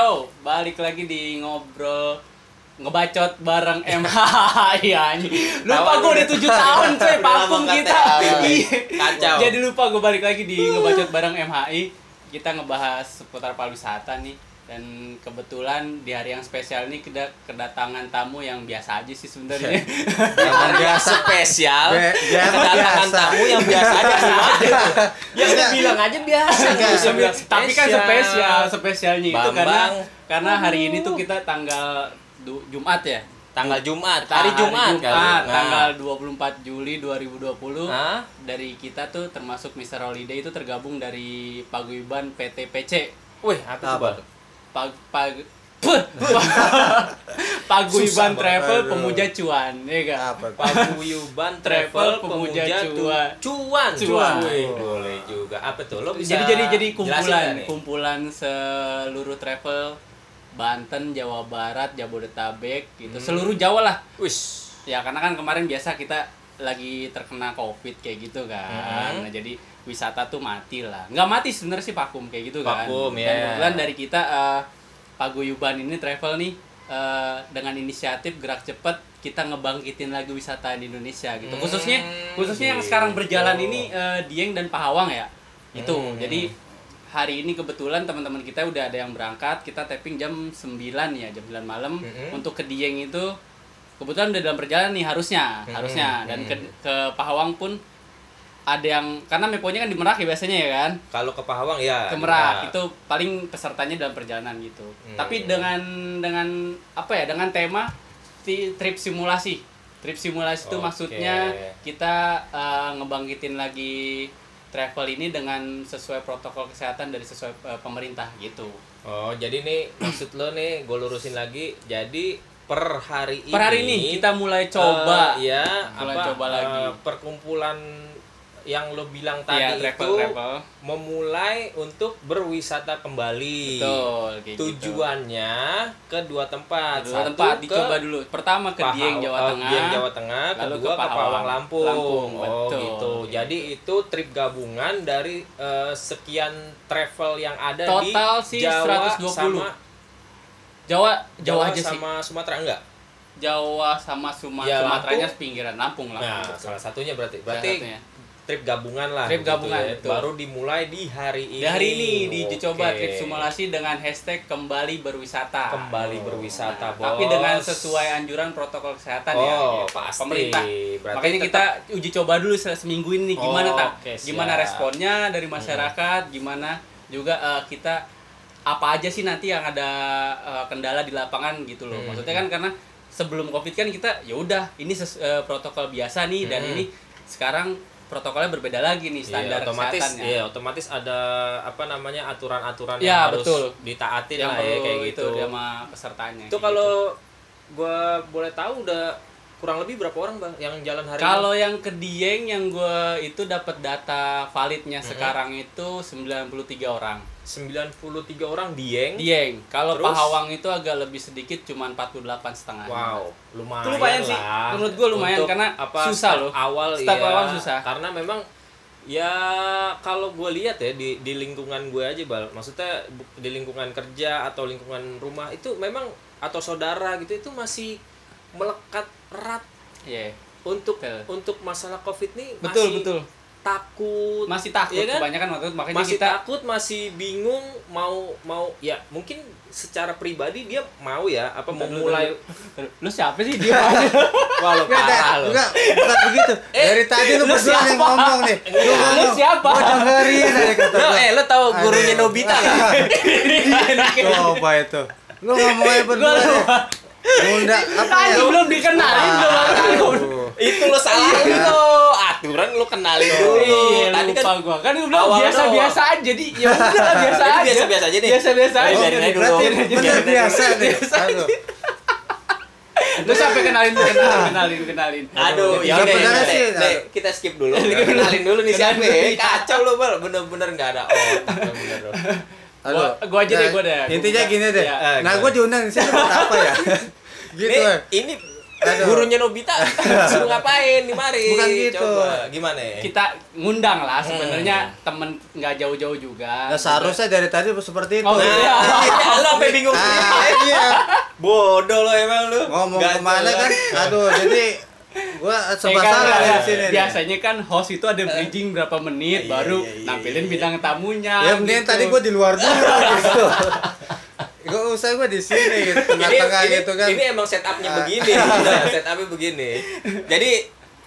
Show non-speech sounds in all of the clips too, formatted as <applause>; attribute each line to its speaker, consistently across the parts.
Speaker 1: Yo, balik lagi di ngobrol ngebacot bareng MH <laughs> iya lupa gue udah tujuh tahun coy
Speaker 2: Udah
Speaker 1: vakum kita. Iya.
Speaker 2: kacau.
Speaker 1: jadi lupa gue balik lagi di ngebacot bareng MHI kita ngebahas seputar pariwisata nih dan kebetulan di hari yang spesial ini kita kedatangan tamu yang biasa aja sih sebenarnya <laughs>
Speaker 2: Yang biasa spesial.
Speaker 3: Be- biasa
Speaker 2: Kedatangan
Speaker 3: biasa.
Speaker 2: tamu yang biasa aja gimana? <laughs> Ya udah bilang aja biasa. Bilang
Speaker 1: tapi kan spesial spesialnya itu karena
Speaker 2: Bambang.
Speaker 1: karena hari ini tuh kita tanggal Jumat ya
Speaker 2: Tanggal Jumat, hari Jumat kali.
Speaker 1: Jumat,
Speaker 2: Nah.
Speaker 1: tanggal 24 Juli 2020
Speaker 2: Hah?
Speaker 1: dari kita tuh termasuk Mr. Holiday itu tergabung dari paguyuban PT
Speaker 2: Wih, apa
Speaker 3: Apa?
Speaker 2: tuh?
Speaker 1: Pag pag <laughs> Paguyuban Travel. Pemuja Cuan, ya kan?
Speaker 3: Apa?
Speaker 2: Paguyuban <laughs>
Speaker 1: Travel Pemuja Cuan.
Speaker 2: Cuan. Cuan. Boleh juga. Apa tuh? Lo bisa
Speaker 1: jadi jadi jadi kumpulan kumpulan seluruh travel Banten, Jawa Barat, Jabodetabek gitu.
Speaker 2: Hmm.
Speaker 1: Seluruh Jawa lah.
Speaker 2: Wis.
Speaker 1: Ya karena kan kemarin biasa kita lagi terkena covid kayak gitu kan.
Speaker 2: Hmm.
Speaker 1: Nah, jadi wisata tuh mati lah. Nggak mati sebenarnya sih vakum kayak gitu kan.
Speaker 2: Vakum,
Speaker 1: Dan
Speaker 2: ya.
Speaker 1: kebetulan dari kita eh, paguyuban ini travel nih eh, dengan inisiatif gerak cepet kita ngebangkitin lagi wisata di Indonesia gitu.
Speaker 2: Hmm,
Speaker 1: Khususnya khususnya yang
Speaker 2: gitu.
Speaker 1: sekarang berjalan ini eh, Dieng dan Pahawang ya. Itu.
Speaker 2: Hmm.
Speaker 1: Jadi hari ini kebetulan teman-teman kita udah ada yang berangkat. Kita tapping jam 9 ya, jam 9 malam
Speaker 2: Hmm.
Speaker 1: untuk ke Dieng itu kebetulan udah dalam perjalanan nih harusnya,
Speaker 2: Hmm,
Speaker 1: harusnya dan ke
Speaker 2: hmm.
Speaker 1: ke Pahawang pun ada yang karena meponya kan di Merak ya biasanya ya kan
Speaker 2: Kalau ke Pahawang ya.
Speaker 1: ke Merak itu paling pesertanya dalam perjalanan gitu.
Speaker 2: Hmm.
Speaker 1: Tapi dengan dengan apa ya dengan tema trip simulasi. Trip simulasi itu
Speaker 2: Oke.
Speaker 1: maksudnya kita eh, ngebangkitin lagi travel ini dengan sesuai protokol kesehatan dari sesuai eh, pemerintah gitu.
Speaker 2: Oh, jadi nih maksud lo nih gue lurusin lagi. Jadi per hari ini
Speaker 1: Per hari ini kita mulai coba
Speaker 2: eh, ya
Speaker 1: Mulai
Speaker 2: apa
Speaker 1: coba
Speaker 2: eh,
Speaker 1: lagi.
Speaker 2: perkumpulan yang lo bilang
Speaker 1: Iya,
Speaker 2: tadi
Speaker 1: travel
Speaker 2: itu
Speaker 1: travel.
Speaker 2: memulai untuk berwisata kembali.
Speaker 1: Betul, kayak gitu.
Speaker 2: Tujuannya ke dua tempat.
Speaker 1: Dua
Speaker 2: Satu
Speaker 1: tempat
Speaker 2: ke
Speaker 1: dicoba dulu. Pertama ke
Speaker 2: Pahaw-
Speaker 1: Dieng Jawa
Speaker 2: eh,
Speaker 1: Tengah.
Speaker 2: Dieng Jawa Tengah,
Speaker 1: lalu
Speaker 2: kedua
Speaker 1: ke
Speaker 2: ke
Speaker 1: Pahawang.
Speaker 2: Pahawang Lampung.
Speaker 1: Lampung,
Speaker 2: oh
Speaker 1: betul.
Speaker 2: gitu. Jadi itu trip gabungan dari eh, sekian travel yang ada
Speaker 1: Total
Speaker 2: di
Speaker 1: sih
Speaker 2: Jawa
Speaker 1: 120.
Speaker 2: sama
Speaker 1: Jawa Jawa,
Speaker 2: Jawa
Speaker 1: aja sih.
Speaker 2: sama Sumatera enggak?
Speaker 1: Jawa sama Suma
Speaker 2: Ya,
Speaker 1: Sumateranya
Speaker 2: Lampung.
Speaker 1: sepinggiran Lampung lah.
Speaker 2: Nah, salah satunya berarti.
Speaker 1: Salah
Speaker 2: Berarti
Speaker 1: satunya.
Speaker 2: trip gabungan lah.
Speaker 1: Trip
Speaker 2: gitu
Speaker 1: gabungan,
Speaker 2: ya.
Speaker 1: betul.
Speaker 2: Baru dimulai di hari ini.
Speaker 1: Di hari ini dicoba trip simulasi dengan hashtag kembali berwisata.
Speaker 2: Kembali berwisata, Bos.
Speaker 1: Tapi dengan sesuai anjuran protokol kesehatan ya.
Speaker 2: Oh,
Speaker 1: gitu.
Speaker 2: pasti.
Speaker 1: Pemerintah.
Speaker 2: Berarti
Speaker 1: Makanya
Speaker 2: tetap-
Speaker 1: kita uji coba dulu se- seminggu ini gimana
Speaker 2: Oh,
Speaker 1: tak?
Speaker 2: oke,
Speaker 1: Gimana
Speaker 2: siap.
Speaker 1: responnya dari masyarakat? Gimana juga eh, kita apa aja sih nanti yang ada eh, kendala di lapangan gitu loh.
Speaker 2: Hmm.
Speaker 1: Maksudnya kan karena sebelum covid kan kita ya udah ini ses- eh, protokol biasa nih dan
Speaker 2: Hmm.
Speaker 1: ini sekarang protokolnya berbeda lagi nih standar
Speaker 2: Iya, otomatis
Speaker 1: kesehatannya.
Speaker 2: iya otomatis ada apa namanya aturan-aturan
Speaker 1: Ya,
Speaker 2: yang harus
Speaker 1: betul.
Speaker 2: ditaatin
Speaker 1: yang
Speaker 2: lah ya kayak
Speaker 1: itu
Speaker 2: gitu.
Speaker 1: sama pesertanya.
Speaker 2: Itu
Speaker 1: kayak
Speaker 2: kalau gua boleh tahu udah kurang lebih berapa orang bang yang jalan hari
Speaker 1: Kalau yang ke Dieng yang gue itu dapat data validnya
Speaker 2: Mhm.
Speaker 1: sekarang itu 93 orang.
Speaker 2: ini 93 orang dieng.
Speaker 1: Dieng. Kalau
Speaker 2: Terus?
Speaker 1: Pahawang itu agak lebih sedikit cuman 48 setengah.
Speaker 2: Wow, lumayan.
Speaker 1: Itu lumayan sih.
Speaker 2: lah.
Speaker 1: Menurut gua lumayan,
Speaker 2: Untuk
Speaker 1: karena
Speaker 2: apa,
Speaker 1: susah loh.
Speaker 2: Awal
Speaker 1: Start
Speaker 2: ya,
Speaker 1: awal susah.
Speaker 2: Karena memang ya kalau gue lihat ya di di lingkungan gue aja bal, maksudnya di lingkungan kerja atau lingkungan rumah itu memang atau saudara gitu itu masih melekat erat
Speaker 1: Iya.
Speaker 2: untuk
Speaker 1: Betul.
Speaker 2: untuk masalah covid nih
Speaker 1: Betul,
Speaker 2: masih
Speaker 1: betul.
Speaker 2: takut
Speaker 1: Masih takut
Speaker 2: Iya kan?
Speaker 1: kebanyakan waktu itu makanya
Speaker 2: masih
Speaker 1: kita
Speaker 2: takut masih bingung mau mau ya mungkin secara pribadi dia mau ya apa mau mulai
Speaker 1: lu siapa sih dia <laughs>
Speaker 2: wah
Speaker 3: Enggak,
Speaker 2: parah lo
Speaker 3: enggak, bukan begitu. Dari tadi lu
Speaker 1: lu
Speaker 3: berdua yang
Speaker 1: siapa?
Speaker 3: ngomong nih. Lu
Speaker 1: Lu
Speaker 3: ngomong.
Speaker 1: siapa?
Speaker 3: Gua dengerin dari kata
Speaker 2: lo
Speaker 3: gua.
Speaker 2: eh lo tau gurunya. Nobita nggak <laughs>
Speaker 3: Coba itu. Lu ngomong aja berdua
Speaker 1: Lupa.
Speaker 3: Ngundang apa ya?
Speaker 1: Tadi belum dikenalin belum
Speaker 3: Aduh.
Speaker 2: itu lo salah lo aturan lo kenalin dulu
Speaker 1: Iya,
Speaker 2: tadi
Speaker 1: lupa
Speaker 2: kan
Speaker 1: gua. Kan lu bilang biasa-biasa aja. Jadi ya udah biasa aja.
Speaker 2: biasa-biasa aja nih.
Speaker 1: Biasa-biasa
Speaker 2: Oh,
Speaker 1: aja.
Speaker 2: biarin aja dulu.
Speaker 3: Berarti bener
Speaker 2: aja
Speaker 3: biasa
Speaker 2: dulu.
Speaker 3: nih.
Speaker 1: Lu sampai kenalin kenalin, kenalin, kenalin.
Speaker 2: Aduh, ya udah, ya kita skip dulu. Kenalin dulu nih siapa ya.
Speaker 1: dulu.
Speaker 2: Kacau lo, Bal. Bener-bener nggak ada otak. Bener lo.
Speaker 3: Aduh.
Speaker 1: Gua- gua aja deh, gua deh.
Speaker 3: Intinya gini deh.
Speaker 1: Iya.
Speaker 2: Eh,
Speaker 3: Nah,
Speaker 2: gua.
Speaker 3: gua diundang di sini buat apa ya? <laughs> Gitu
Speaker 2: Ini,
Speaker 3: kan.
Speaker 2: ini
Speaker 3: Aduh.
Speaker 2: gurunya Nobita <laughs> suruh ngapain di mari
Speaker 3: Bukan gitu.
Speaker 2: coba gimana ya
Speaker 1: kita ngundang lah sebenarnya temen nggak jauh-jauh juga.
Speaker 3: Nah, seharusnya dari tadi seperti itu.
Speaker 1: Oh, iya.
Speaker 2: Nah, <laughs> lo sampai bingung
Speaker 3: Ah,
Speaker 2: sendiri.
Speaker 3: iya.
Speaker 2: bodoh lo emang lu
Speaker 3: Ngomong
Speaker 2: Gacor
Speaker 3: ke mana kan? Aduh, jadi gua
Speaker 1: Eh,
Speaker 3: serba
Speaker 1: kan,
Speaker 3: salah
Speaker 1: ya,
Speaker 3: sini. nih.
Speaker 1: biasanya kan host itu ada bridging berapa menit
Speaker 2: Iya,
Speaker 1: baru
Speaker 2: iya, iya,
Speaker 1: nampilin
Speaker 2: iya.
Speaker 1: bintang tamunya.
Speaker 3: Ya mending
Speaker 1: gitu.
Speaker 3: tadi gua di luar dulu <laughs> gitu. Gak usah gua di sini gitu,
Speaker 2: ini,
Speaker 3: tengah-tengah
Speaker 2: ini,
Speaker 3: gitu kan.
Speaker 2: ini emang setupnya
Speaker 3: Ah.
Speaker 2: begini <laughs> setupnya begini jadi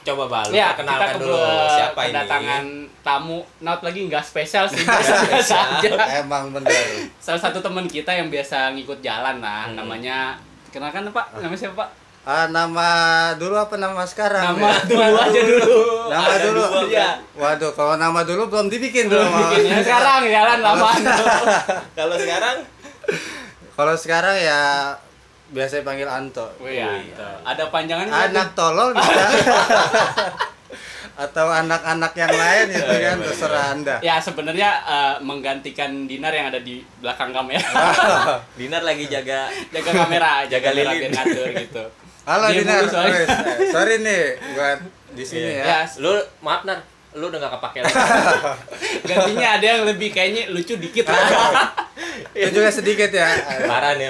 Speaker 2: coba bal
Speaker 1: Ya,
Speaker 2: kenalkan
Speaker 1: ke
Speaker 2: dulu siapa ini
Speaker 1: kedatangan tamu not lagi nggak spesial sih biasa <laughs> aja.
Speaker 3: Emang bener.
Speaker 1: Salah satu teman kita yang biasa ngikut jalan lah,
Speaker 2: Hmm.
Speaker 1: namanya kenalkan Pak, namanya siapa Pak?
Speaker 3: Ah, nama dulu apa nama sekarang?
Speaker 1: Nama
Speaker 3: ya?
Speaker 1: dulu aja dulu.
Speaker 3: Nama
Speaker 2: Ada
Speaker 3: dulu.
Speaker 2: dua,
Speaker 1: Iya.
Speaker 3: Waduh, kalau nama dulu belum dibikin belum.
Speaker 1: Bikinnya sekarang jalan lama. <laughs>
Speaker 2: kalau sekarang
Speaker 3: Kalau sekarang ya biasa panggil Anto.
Speaker 1: Wih, ya, ada panjangan nggak
Speaker 3: Oh, iya. Anak tolol <laughs> bisa. Atau anak-anak yang lain itu kan terserah Anda.
Speaker 1: Ya sebenarnya eh, menggantikan Dinar yang ada di belakang kamera. <laughs>
Speaker 2: Dinar lagi jaga
Speaker 1: jaga kamera,
Speaker 2: Jaga
Speaker 1: jaga
Speaker 2: lilin.
Speaker 1: biar ngatur gitu.
Speaker 3: Halo
Speaker 1: Dia
Speaker 3: Dinar.
Speaker 1: mulu
Speaker 3: eh, sorry nih buat di sini
Speaker 2: Iya.
Speaker 3: ya.
Speaker 1: Ya,
Speaker 2: lu maaf nar lu udah gak kepake lagi <laughs>
Speaker 1: gantinya ada yang lebih kayaknya lucu dikit lah. <laughs>
Speaker 3: Itu juga sedikit ya.
Speaker 2: parah nih.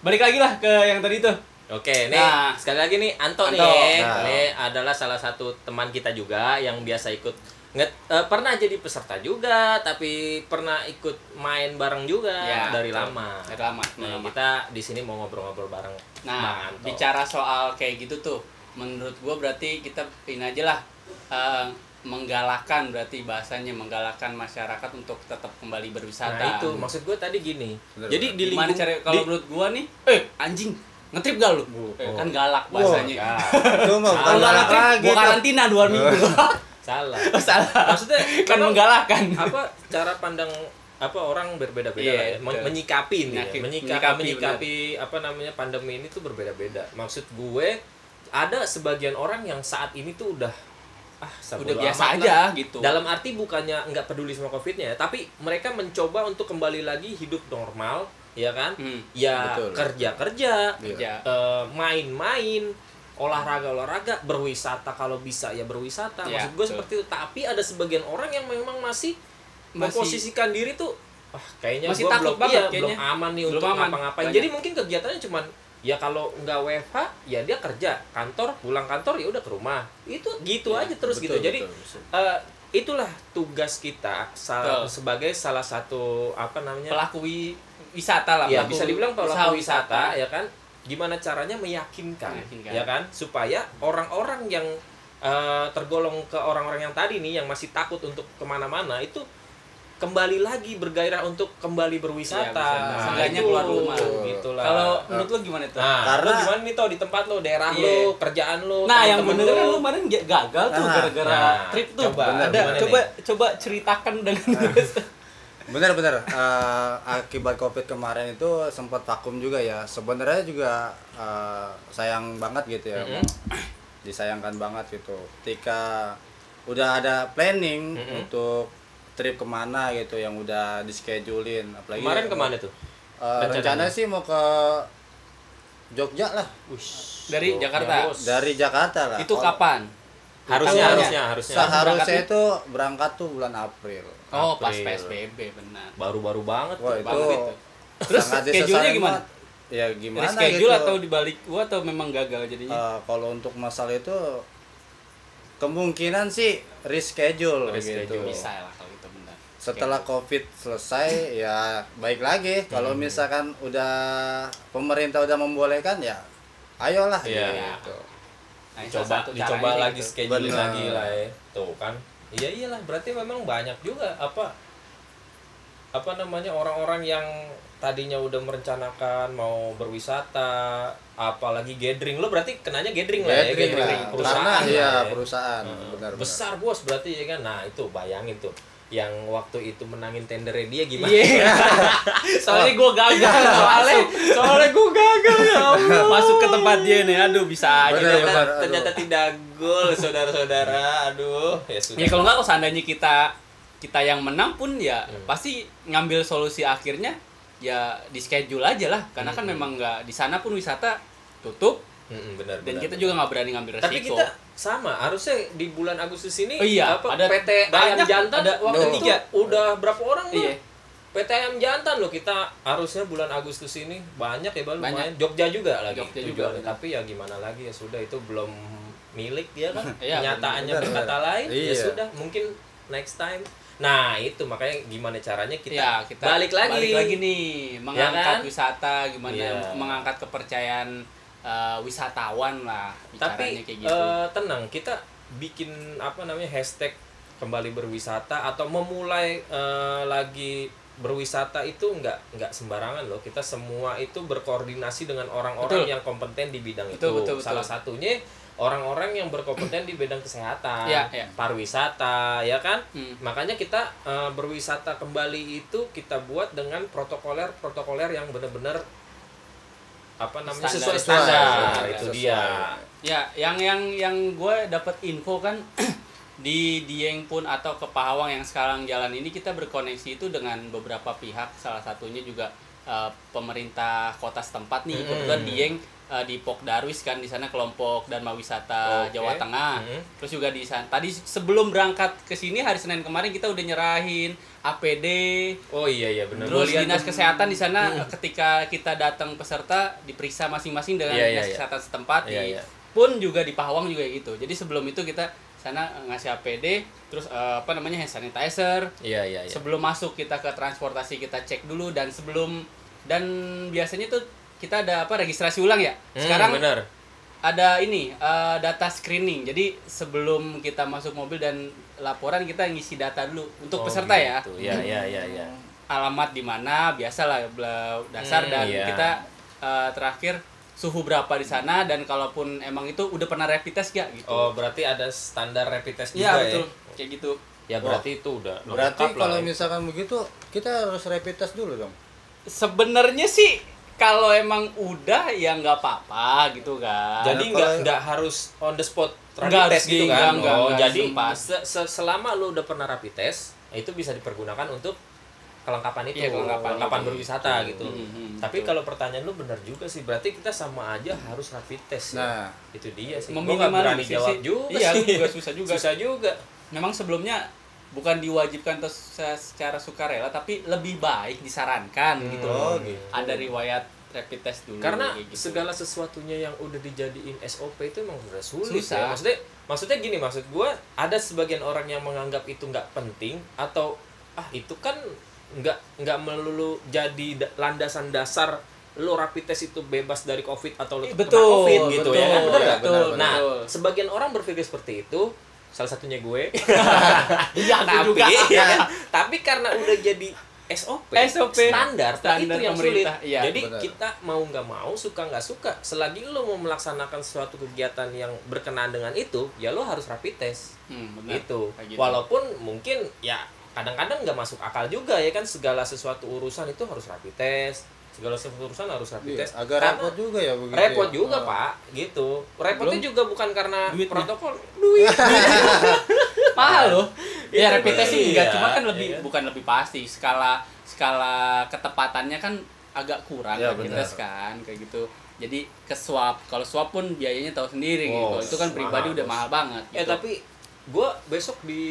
Speaker 1: Balik lagi lah ke yang tadi tuh.
Speaker 2: Oke, nih
Speaker 1: Nah.
Speaker 2: sekali lagi nih Anto,
Speaker 1: Anto.
Speaker 2: nih.
Speaker 3: Nah.
Speaker 2: Ini adalah salah satu teman kita juga yang biasa ikut nget eh, pernah jadi peserta juga, tapi pernah ikut main bareng juga
Speaker 1: Ya,
Speaker 2: dari lama.
Speaker 1: Dari lama,
Speaker 2: Nah,
Speaker 1: lama.
Speaker 2: kita di sini mau ngobrol-ngobrol bareng
Speaker 1: Nah, bicara soal kayak gitu tuh, menurut gua berarti kita ini aja lah eh, menggalakkan berarti bahasanya menggalakkan masyarakat untuk tetap kembali berwisata.
Speaker 2: Nah, itu maksud gue tadi gini.
Speaker 3: Bener,
Speaker 2: jadi di
Speaker 1: Gimana
Speaker 2: lingkung
Speaker 1: cara kalau
Speaker 2: di-
Speaker 1: menurut gua nih, eh anjing ngetrip gak lu?
Speaker 3: Oh.
Speaker 1: kan galak bahasanya.
Speaker 2: Ah,
Speaker 3: Itu mah bukan
Speaker 1: Kalau nggak
Speaker 3: galak lagi.
Speaker 1: gua karantina dua minggu. <laughs>
Speaker 2: salah.
Speaker 1: Oh, salah.
Speaker 2: Maksudnya
Speaker 1: kan menggalakkan.
Speaker 2: apa cara pandang apa orang berbeda-beda
Speaker 1: Iya,
Speaker 2: lah ya. Men-
Speaker 1: betul.
Speaker 2: menyikapi ini ya.
Speaker 1: Menyikapi-
Speaker 2: menyikapi apa namanya pandemi ini tuh berbeda-beda maksud gue ada sebagian orang yang saat ini tuh udah ah
Speaker 1: Udah biasa aja
Speaker 2: lah.
Speaker 1: gitu.
Speaker 2: dalam arti bukannya nggak peduli sama covidnya ya tapi mereka mencoba untuk kembali lagi hidup normal ya kan
Speaker 1: Hmm,
Speaker 2: ya
Speaker 3: betul.
Speaker 2: kerja kerja
Speaker 3: Iya.
Speaker 1: ya.
Speaker 2: main-main olahraga olahraga berwisata kalau bisa ya berwisata
Speaker 1: Ya,
Speaker 2: maksud gue seperti itu tapi ada sebagian orang yang memang masih,
Speaker 1: Masih-
Speaker 2: memposisikan diri tuh ah kayaknya
Speaker 1: Masih
Speaker 2: gua
Speaker 1: takut
Speaker 2: belum
Speaker 1: banget
Speaker 2: iya,
Speaker 1: kayaknya.
Speaker 2: belum aman nih
Speaker 1: Belum
Speaker 2: untuk ngapa-ngapain jadi mungkin kegiatannya cuman ya kalau nggak WFH ya dia kerja kantor pulang kantor ya udah ke rumah itu gitu
Speaker 1: Ya,
Speaker 2: aja terus
Speaker 3: Betul,
Speaker 2: gitu jadi
Speaker 3: betul, betul.
Speaker 2: eh, itulah tugas kita sa-
Speaker 1: Betul.
Speaker 2: sebagai salah satu apa namanya
Speaker 1: Pelaku wi- wisata lah.
Speaker 2: ya
Speaker 1: pelaku
Speaker 2: bisa dibilang pelaku wisata ya kan gimana caranya meyakinkan,
Speaker 1: Meyakinkan.
Speaker 2: ya kan supaya orang-orang yang eh, tergolong ke orang-orang yang tadi nih yang masih takut untuk ke mana-mana itu kembali lagi bergairah untuk kembali berwisata. Nah,
Speaker 1: Seenggaknya
Speaker 2: itu,
Speaker 1: keluar rumah.
Speaker 2: gitulah
Speaker 1: Kalau menurut lu gimana tuh?
Speaker 2: nah
Speaker 3: Karena-
Speaker 2: lu gimana nih tau di tempat lo daerah
Speaker 1: Iya.
Speaker 2: lo kerjaan lo
Speaker 1: Nah, yang bener kan
Speaker 2: lo.
Speaker 1: lu kemarin ga- gagal tuh
Speaker 3: Nah,
Speaker 1: gara-gara
Speaker 2: nah,
Speaker 1: trip tuh.
Speaker 2: coba,
Speaker 1: ada
Speaker 2: gimana
Speaker 1: coba coba ceritakan dengan <laughs>
Speaker 3: Bener-bener eh, akibat covid kemarin itu sempat vakum juga ya. Sebenarnya juga eh, sayang banget gitu ya.
Speaker 2: Mm-mm.
Speaker 3: Disayangkan banget gitu. Ketika udah ada planning
Speaker 2: Mm-mm.
Speaker 3: untuk trip ke mana gitu yang udah dischedulin. Apalagi
Speaker 2: kemarin ke mana tuh
Speaker 3: Eh,
Speaker 2: rencananya?
Speaker 3: rencana sih mau ke Jogja lah.
Speaker 2: Ush,
Speaker 1: Dari
Speaker 2: Jogja,
Speaker 1: Jakarta?
Speaker 3: Dari Jakarta lah.
Speaker 1: itu kapan?
Speaker 2: harusnya harusnya harusnya
Speaker 3: Seharusnya itu berangkat tuh bulan April.
Speaker 1: Oh, pas
Speaker 2: April.
Speaker 1: PSBB benar.
Speaker 2: baru-baru banget
Speaker 3: Wah itu
Speaker 1: banget itu. Terus
Speaker 3: disesalin
Speaker 1: gimana?
Speaker 3: Ya gimana
Speaker 1: Reschedule
Speaker 3: gitu.
Speaker 1: atau dibalik gua atau memang gagal jadinya?
Speaker 3: Eh, kalau untuk masalah itu kemungkinan sih reschedule,
Speaker 2: Reschedule.
Speaker 3: gitu.
Speaker 1: Bisa lah kalau itu benar.
Speaker 3: Setelah covid selesai <laughs> ya baik lagi. Kalau
Speaker 2: Hmm.
Speaker 3: misalkan udah pemerintah udah membolehkan ya ayolah
Speaker 2: Iya.
Speaker 3: gitu.
Speaker 1: Nah,
Speaker 2: dicoba
Speaker 1: caranya
Speaker 2: lagi
Speaker 1: gitu.
Speaker 2: scheduling
Speaker 3: Benar.
Speaker 2: lagi lah ya tuh kan iya iyalah berarti memang banyak juga apa apa namanya orang-orang yang tadinya udah merencanakan mau berwisata apalagi gathering lo berarti kenanya gathering, lah ya
Speaker 3: Gathering lah.
Speaker 2: gathering perusahaan lah
Speaker 3: iya
Speaker 2: ya.
Speaker 3: perusahaan
Speaker 2: Heeh.
Speaker 3: benar
Speaker 2: besar bos berarti ya kan nah itu bayangin tuh yang waktu itu menangin tendernya dia gimana
Speaker 1: Iya. <laughs> soalnya gua gagal soalnya soalnya gua gagal. Masuk ke tempat dia nih. Aduh, bisa aja.
Speaker 3: Benar.
Speaker 2: ternyata,
Speaker 3: aduh.
Speaker 2: ternyata tidak gol saudara-saudara aduh ya sudah
Speaker 1: Ya kalau nggak kalau seandainya kita kita yang menang pun ya
Speaker 2: Hmm.
Speaker 1: pasti ngambil solusi akhirnya ya di schedule aja lah karena kan
Speaker 2: Hmm.
Speaker 1: memang nggak di sana pun wisata tutup
Speaker 2: Mm-mm, benar
Speaker 1: dan
Speaker 2: benar,
Speaker 1: kita
Speaker 2: benar.
Speaker 1: juga nggak berani ngambil resiko
Speaker 2: tapi kita sama harusnya di bulan Agustus ini
Speaker 1: Oh iya,
Speaker 2: apa
Speaker 1: ada
Speaker 2: PT
Speaker 1: banyak,
Speaker 2: ayam jantan
Speaker 1: ada
Speaker 2: waktu
Speaker 3: waktu
Speaker 2: itu
Speaker 1: tiga.
Speaker 2: udah berapa orang
Speaker 1: Iya.
Speaker 2: PT ayam jantan loh kita harusnya bulan Agustus ini banyak ya lumayan
Speaker 1: Banyak.
Speaker 2: Jogja juga lagi
Speaker 1: Jogja juga, benar.
Speaker 2: tapi ya gimana lagi ya sudah itu belum milik dia kan <laughs>
Speaker 1: Iya,
Speaker 2: kenyataannya
Speaker 3: benar,
Speaker 2: berkata lain ya
Speaker 3: Iya.
Speaker 2: sudah mungkin next time nah itu makanya gimana caranya kita,
Speaker 1: ya kita
Speaker 2: balik lagi
Speaker 1: balik lagi nih mengangkat
Speaker 2: kan?
Speaker 1: wisata gimana
Speaker 2: Iya.
Speaker 1: mengangkat kepercayaan eh, wisatawan lah
Speaker 2: tapi
Speaker 1: kayak gitu
Speaker 2: eh, tenang kita bikin apa namanya hashtag kembali berwisata atau memulai eh, lagi berwisata itu nggak nggak sembarangan loh kita semua itu berkoordinasi dengan orang-orang yang kompeten di bidang
Speaker 1: Betul,
Speaker 2: itu
Speaker 1: betul, betul.
Speaker 2: salah satunya orang-orang yang berkompeten di bidang kesehatan
Speaker 1: Iya, iya.
Speaker 2: pariwisata ya kan
Speaker 1: Hmm.
Speaker 2: makanya kita eh, berwisata kembali itu kita buat dengan protokoler protokoler yang benar-benar apa namanya
Speaker 1: Standar.
Speaker 2: sesuai
Speaker 3: Sesuai,
Speaker 2: standar
Speaker 3: sesuai,
Speaker 2: itu
Speaker 3: sesuai.
Speaker 2: dia
Speaker 1: Ya, yang yang yang gue dapat info kan <clears throat> di Dieng pun atau ke Pahawang yang sekarang jalan ini kita berkoneksi itu dengan beberapa pihak, salah satunya juga eh, pemerintah kota setempat nih.
Speaker 2: Mm.
Speaker 1: Kebetulan Dieng eh, di Pok Darwis kan di sana kelompok Dharma Wisata
Speaker 2: Oke.
Speaker 1: Jawa Tengah.
Speaker 2: Mm.
Speaker 1: Terus juga di sana tadi sebelum berangkat ke sini hari Senin kemarin kita udah nyerahin APD,
Speaker 2: oh iya iya benar
Speaker 1: Terus
Speaker 2: lihat
Speaker 1: dinas kesehatan di sana ketika kita datang peserta diperiksa masing-masing dengan
Speaker 2: Iya, iya,
Speaker 1: dinas
Speaker 2: iya.
Speaker 1: kesehatan setempat
Speaker 2: Iya,
Speaker 1: di
Speaker 2: iya.
Speaker 1: pun juga di Pahawang juga gitu. Jadi sebelum itu kita sana eh, ngasih APD, terus eh, apa namanya hand sanitizer.
Speaker 2: iya iya iya
Speaker 1: Sebelum masuk kita ke transportasi kita cek dulu dan sebelum dan biasanya tuh kita ada apa registrasi ulang ya.
Speaker 2: Hmm,
Speaker 1: Sekarang
Speaker 2: benar
Speaker 1: ada ini eh, data screening. Jadi sebelum kita masuk mobil dan laporan kita ngisi data dulu untuk
Speaker 2: Oh,
Speaker 1: peserta ya
Speaker 2: gitu. ya ya ya ya
Speaker 1: alamat di mana biasalah dasar
Speaker 2: Hmm,
Speaker 1: dan
Speaker 2: iya.
Speaker 1: kita eh, terakhir suhu berapa di sana dan kalaupun emang itu udah pernah rapid test gak gitu.
Speaker 2: oh berarti ada standar rapid test
Speaker 1: Iya
Speaker 2: juga
Speaker 1: betul.
Speaker 2: ya
Speaker 1: Kayak gitu.
Speaker 2: ya berarti itu udah
Speaker 3: Berarti kalau
Speaker 2: ya.
Speaker 3: misalkan begitu kita harus rapid test dulu dong.
Speaker 1: Sebenarnya sih kalau emang udah ya nggak apa-apa gitu kan.
Speaker 2: jadi
Speaker 3: Nah,
Speaker 2: nggak nggak harus on the spot rapid test
Speaker 1: harus
Speaker 2: gitu
Speaker 1: di-
Speaker 2: kan
Speaker 1: nggak, nggak,
Speaker 2: oh
Speaker 1: nggak
Speaker 2: jadi se- se- selama lu udah pernah rapid test itu bisa dipergunakan untuk kelengkapan itu
Speaker 1: Iya, kelengkapan itu.
Speaker 2: berwisata gitu
Speaker 1: Hmm, hmm,
Speaker 2: tapi
Speaker 1: betul.
Speaker 2: kalau pertanyaan lu benar juga sih berarti kita sama aja harus rapid test ya
Speaker 3: Nah,
Speaker 2: itu dia sih nggak
Speaker 1: Meminimalisir
Speaker 2: berani
Speaker 1: sih.
Speaker 2: jawab juga
Speaker 1: Iya,
Speaker 2: sih.
Speaker 1: juga susah juga.
Speaker 2: susah juga
Speaker 1: Memang sebelumnya bukan diwajibkan atau se- secara sukarela tapi lebih baik disarankan
Speaker 2: Hmm,
Speaker 1: gitu.
Speaker 3: oh,
Speaker 2: gitu.
Speaker 1: Ada riwayat rapid test dulu
Speaker 2: karena
Speaker 1: gitu.
Speaker 2: segala sesuatunya yang udah dijadiin SOP itu emang udah sulit
Speaker 1: Susah.
Speaker 2: ya maksudnya maksudnya gini maksud gua ada sebagian orang yang menganggap itu nggak penting atau ah itu kan nggak nggak melulu jadi da- landasan dasar lo rapid test itu bebas dari covid atau lo
Speaker 1: Ih,
Speaker 2: kena
Speaker 1: betul,
Speaker 2: covid gitu
Speaker 1: betul,
Speaker 2: ya kan benar nggak?
Speaker 1: betul,
Speaker 2: nah
Speaker 1: betul.
Speaker 2: sebagian orang berpikir seperti itu salah satunya gue <laughs>
Speaker 1: Iya,
Speaker 2: tapi
Speaker 1: juga. <laughs>
Speaker 2: ya, tapi karena udah jadi SOP,
Speaker 1: SOP.
Speaker 2: standar, nah
Speaker 1: Standar
Speaker 2: itu yang sulit.
Speaker 1: iya.
Speaker 2: Jadi
Speaker 3: Benar.
Speaker 2: kita mau nggak mau, suka nggak suka, selagi lo mau melaksanakan suatu kegiatan yang berkenaan dengan itu, ya lo harus rapid test.
Speaker 1: Hmm, benar.
Speaker 2: Gitu.
Speaker 1: Kayak gitu.
Speaker 2: Walaupun mungkin ya kadang-kadang nggak masuk akal juga ya kan segala sesuatu urusan itu harus rapid test. Segala sesuatu urusan harus rapid
Speaker 3: iya,
Speaker 2: test.
Speaker 3: agak
Speaker 2: Karena-
Speaker 3: repot juga ya begitu.
Speaker 2: repot
Speaker 3: ya.
Speaker 2: juga
Speaker 3: Oh.
Speaker 2: pak gitu repotnya
Speaker 3: Belum-
Speaker 2: juga bukan karena
Speaker 1: Duitnya.
Speaker 2: protokol duit <laughs>
Speaker 1: mahal loh
Speaker 2: Itu
Speaker 1: ya rapid test sih enggak
Speaker 2: dia,
Speaker 1: cuma kan lebih
Speaker 2: iya kan?
Speaker 1: bukan lebih pasti skala skala ketepatannya kan agak kurang
Speaker 3: Ya,
Speaker 1: rapid test kan kayak gitu jadi ke swab kalau swab pun biayanya tahu sendiri
Speaker 2: Oh,
Speaker 1: gitu itu kan pribadi
Speaker 2: mahal,
Speaker 1: udah mahal banget
Speaker 2: Eh
Speaker 1: gitu.
Speaker 2: tapi gua besok di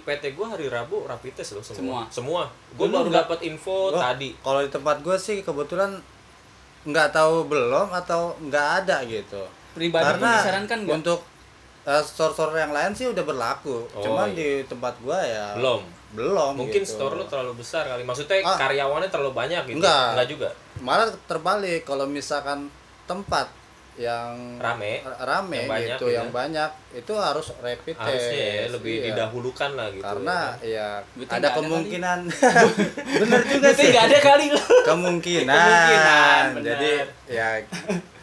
Speaker 2: PT gua hari Rabu rapid test loh semua.
Speaker 1: Semua. Lu
Speaker 2: baru dapat info
Speaker 3: Gua-
Speaker 2: tadi.
Speaker 3: Kalau di tempat gue sih kebetulan nggak tahu belum atau nggak ada gitu.
Speaker 1: pribadi
Speaker 3: Karena
Speaker 1: disarankan nggak
Speaker 3: untuk uh, store-store yang lain sih udah berlaku.
Speaker 2: Oh,
Speaker 3: Cuman
Speaker 2: iya.
Speaker 3: di tempat gua ya
Speaker 2: Belum.
Speaker 3: belum.
Speaker 2: Mungkin
Speaker 3: gitu.
Speaker 2: store lu terlalu besar kali. Maksudnya
Speaker 3: Ah.
Speaker 2: karyawannya terlalu banyak gitu.
Speaker 3: Enggak.
Speaker 2: juga.
Speaker 3: malah terbalik kalau misalkan tempat yang
Speaker 2: Rame.
Speaker 3: rame
Speaker 2: Yang banyak
Speaker 3: gitu
Speaker 2: gitu
Speaker 3: yang
Speaker 2: ya.
Speaker 3: banyak itu harus rapid test
Speaker 2: Harusnya ya lebih
Speaker 3: Iya.
Speaker 2: didahulukan lah gitu.
Speaker 3: karena
Speaker 2: ya.
Speaker 3: ya ada
Speaker 1: nggak ada
Speaker 3: kemungkinan <laughs> bener juga sih
Speaker 1: nggak ada kali loh <laughs>
Speaker 3: kemungkinan,
Speaker 1: Kemungkinan, benar.
Speaker 3: jadi ya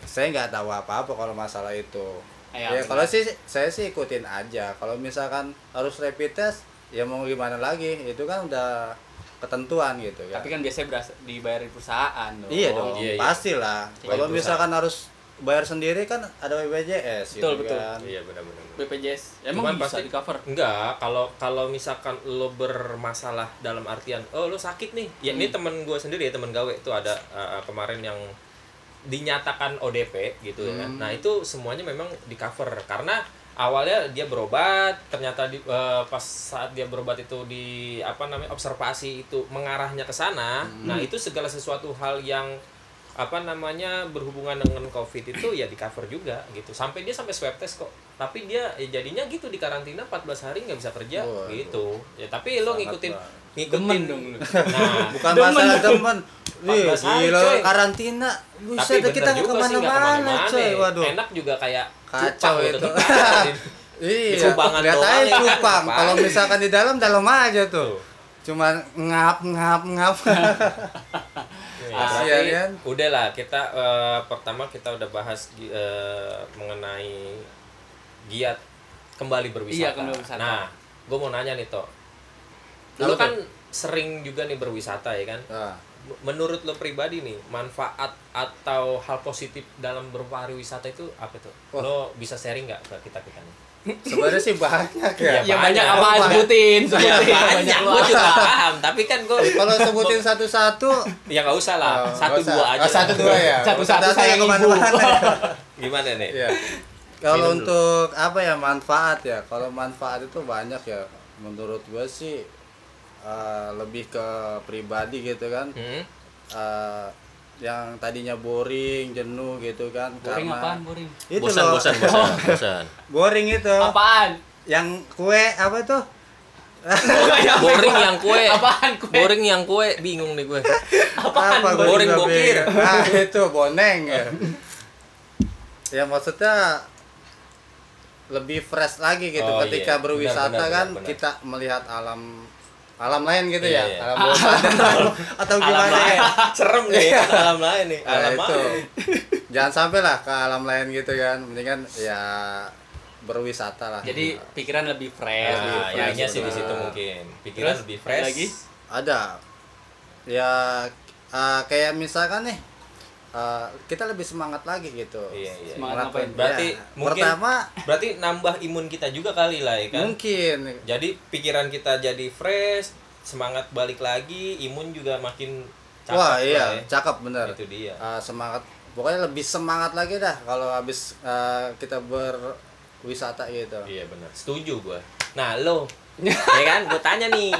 Speaker 3: saya nggak tahu apa-apa kalau masalah itu
Speaker 1: Ya,
Speaker 3: ya kalau sih saya sih ikutin aja kalau misalkan harus rapid test ya mau gimana lagi itu kan udah ketentuan gitu ya
Speaker 1: tapi kan biasanya beras dibayarin perusahaan dong
Speaker 3: iya dong
Speaker 2: Iya, iya.
Speaker 3: pastilah kalau misalkan harus bayar sendiri kan ada BPJS gitu
Speaker 1: Betul, betul.
Speaker 3: kan
Speaker 2: Iya benar-benar.
Speaker 1: BPJS emang
Speaker 2: Cuman
Speaker 1: bisa
Speaker 2: pasti-
Speaker 1: di cover
Speaker 2: Enggak, kalau kalau misalkan lo bermasalah dalam artian oh lo sakit nih. Ya ini
Speaker 1: Hmm.
Speaker 2: temen gue sendiri ya, temen gawe itu ada uh, kemarin yang dinyatakan ODP gitu ya kan.
Speaker 3: Hmm.
Speaker 2: Nah, itu semuanya memang di cover karena awalnya dia berobat, ternyata di, eh, pas saat dia berobat itu di apa namanya observasi itu mengarahnya ke sana.
Speaker 3: Hmm.
Speaker 2: Nah, itu segala sesuatu hal yang apa namanya berhubungan dengan covid itu ya di cover juga gitu sampai dia sampai swab test kok tapi dia ya jadinya gitu di karantina 14 hari nggak bisa kerja
Speaker 3: Waduh.
Speaker 2: gitu ya tapi lo ngikutin
Speaker 3: banget.
Speaker 2: ngikutin
Speaker 1: Demen dong lu.
Speaker 2: nah <laughs>
Speaker 3: Bukan
Speaker 1: Demen
Speaker 3: masalah
Speaker 1: dong.
Speaker 3: teman. Nih,
Speaker 2: 14 hari,
Speaker 3: gila
Speaker 2: coy.
Speaker 3: karantina.
Speaker 2: tapi
Speaker 3: Buset,
Speaker 2: bener
Speaker 3: kita nggak ke
Speaker 2: mana-mana,
Speaker 3: coy. Waduh.
Speaker 2: enak juga kayak
Speaker 3: Kacau
Speaker 2: cupang gitu,
Speaker 3: itu. <laughs>
Speaker 2: tetap.
Speaker 3: Iya, lihat aja cupang. Kalau misalkan di dalam, dalam aja
Speaker 2: Tuh.
Speaker 3: tuh. Cuman ngap ngap ngap.
Speaker 2: Ya,
Speaker 3: Kasihan,
Speaker 2: berarti
Speaker 3: kan?
Speaker 2: udahlah kita eh, pertama kita udah bahas eh, mengenai giat kembali berwisata.
Speaker 1: Iya, kembali berwisata.
Speaker 2: Nah, gue mau nanya nih toh, lo kan sering juga nih berwisata ya kan? M- Menurut lo pribadi nih, manfaat atau hal positif dalam berpariwisata itu apa tuh?
Speaker 3: Wah.
Speaker 2: Lo bisa sharing nggak ke kita kita nih?
Speaker 3: Sebenarnya sih banyak ya.
Speaker 2: Iya,
Speaker 1: Ya banyak
Speaker 2: banyak.
Speaker 1: apa
Speaker 3: Banyak.
Speaker 1: sebutin, sebutin.
Speaker 2: Ya, banyak, gue juga paham. Tapi kan gue
Speaker 3: Kalau sebutin satu-satu,
Speaker 2: ya nggak usah lah,
Speaker 3: Oh,
Speaker 2: satu dua aja.
Speaker 3: Oh, satu dua ya.
Speaker 1: Satu-satu
Speaker 3: Satu-satu
Speaker 1: sayang
Speaker 3: yang
Speaker 1: ibu. <laughs>
Speaker 2: Gimana nih?
Speaker 3: Iya. Kalau untuk apa ya manfaat ya? Kalau manfaat itu banyak ya. Menurut gue sih eh, lebih ke pribadi gitu kan.
Speaker 2: Hmm?
Speaker 3: Eh, yang tadinya boring, jenuh gitu kan.
Speaker 1: Boring
Speaker 3: karena
Speaker 1: apaan, boring?
Speaker 3: Itu
Speaker 2: bosan,
Speaker 3: loh.
Speaker 2: bosan, <laughs> bosan, bosan.
Speaker 3: boring itu.
Speaker 1: Apaan?
Speaker 3: Yang kue apa tuh? <laughs>
Speaker 2: Boring yang kue.
Speaker 1: Apaan kue?
Speaker 2: Boring yang kue, bingung nih gue.
Speaker 1: Apaan?
Speaker 3: Apa, gua
Speaker 2: boring bokir?
Speaker 3: bingung. Ah, itu boneng ya. ya maksudnya lebih fresh lagi gitu
Speaker 2: Oh,
Speaker 3: ketika
Speaker 2: iya.
Speaker 3: berwisata
Speaker 2: Benar, benar,
Speaker 3: kan
Speaker 2: benar, benar.
Speaker 3: kita melihat alam alam lain gitu
Speaker 2: Iya,
Speaker 3: ya
Speaker 2: iya.
Speaker 3: alam bawah atau
Speaker 2: Alam
Speaker 3: gimana
Speaker 2: lain.
Speaker 3: ya
Speaker 2: Serem nih, alam lain nih.
Speaker 3: Nah,
Speaker 2: Alam
Speaker 3: itu
Speaker 2: lain.
Speaker 3: jangan sampai lah ke alam lain gitu kan mendingan ya berwisata lah
Speaker 1: Jadi pikiran lebih fresh.
Speaker 2: Nah,
Speaker 1: lebih
Speaker 2: ya, intinya sih di situ mungkin. Pikiran
Speaker 1: Terus,
Speaker 2: lebih fresh.
Speaker 1: lagi?
Speaker 3: ada ya eh, kayak misalkan nih eh, kita lebih semangat lagi gitu
Speaker 2: Iya, iya.
Speaker 1: Semangat
Speaker 3: Ngelakuin.
Speaker 1: ngapain?
Speaker 2: Berarti
Speaker 3: Ya,
Speaker 2: mungkin-
Speaker 3: pertama
Speaker 2: Berarti nambah imun kita juga kali lah ya kan.
Speaker 3: mungkin
Speaker 2: Jadi pikiran kita jadi fresh, semangat balik lagi, imun juga makin cakep
Speaker 3: wah
Speaker 2: lah
Speaker 3: iya
Speaker 2: ya.
Speaker 3: cakep bener
Speaker 2: Itu dia.
Speaker 3: Eh, semangat pokoknya lebih semangat lagi dah kalau habis eh, kita berwisata gitu
Speaker 2: Iya benar. Setuju gua. Nah, lo <laughs> ya kan gue tanya nih.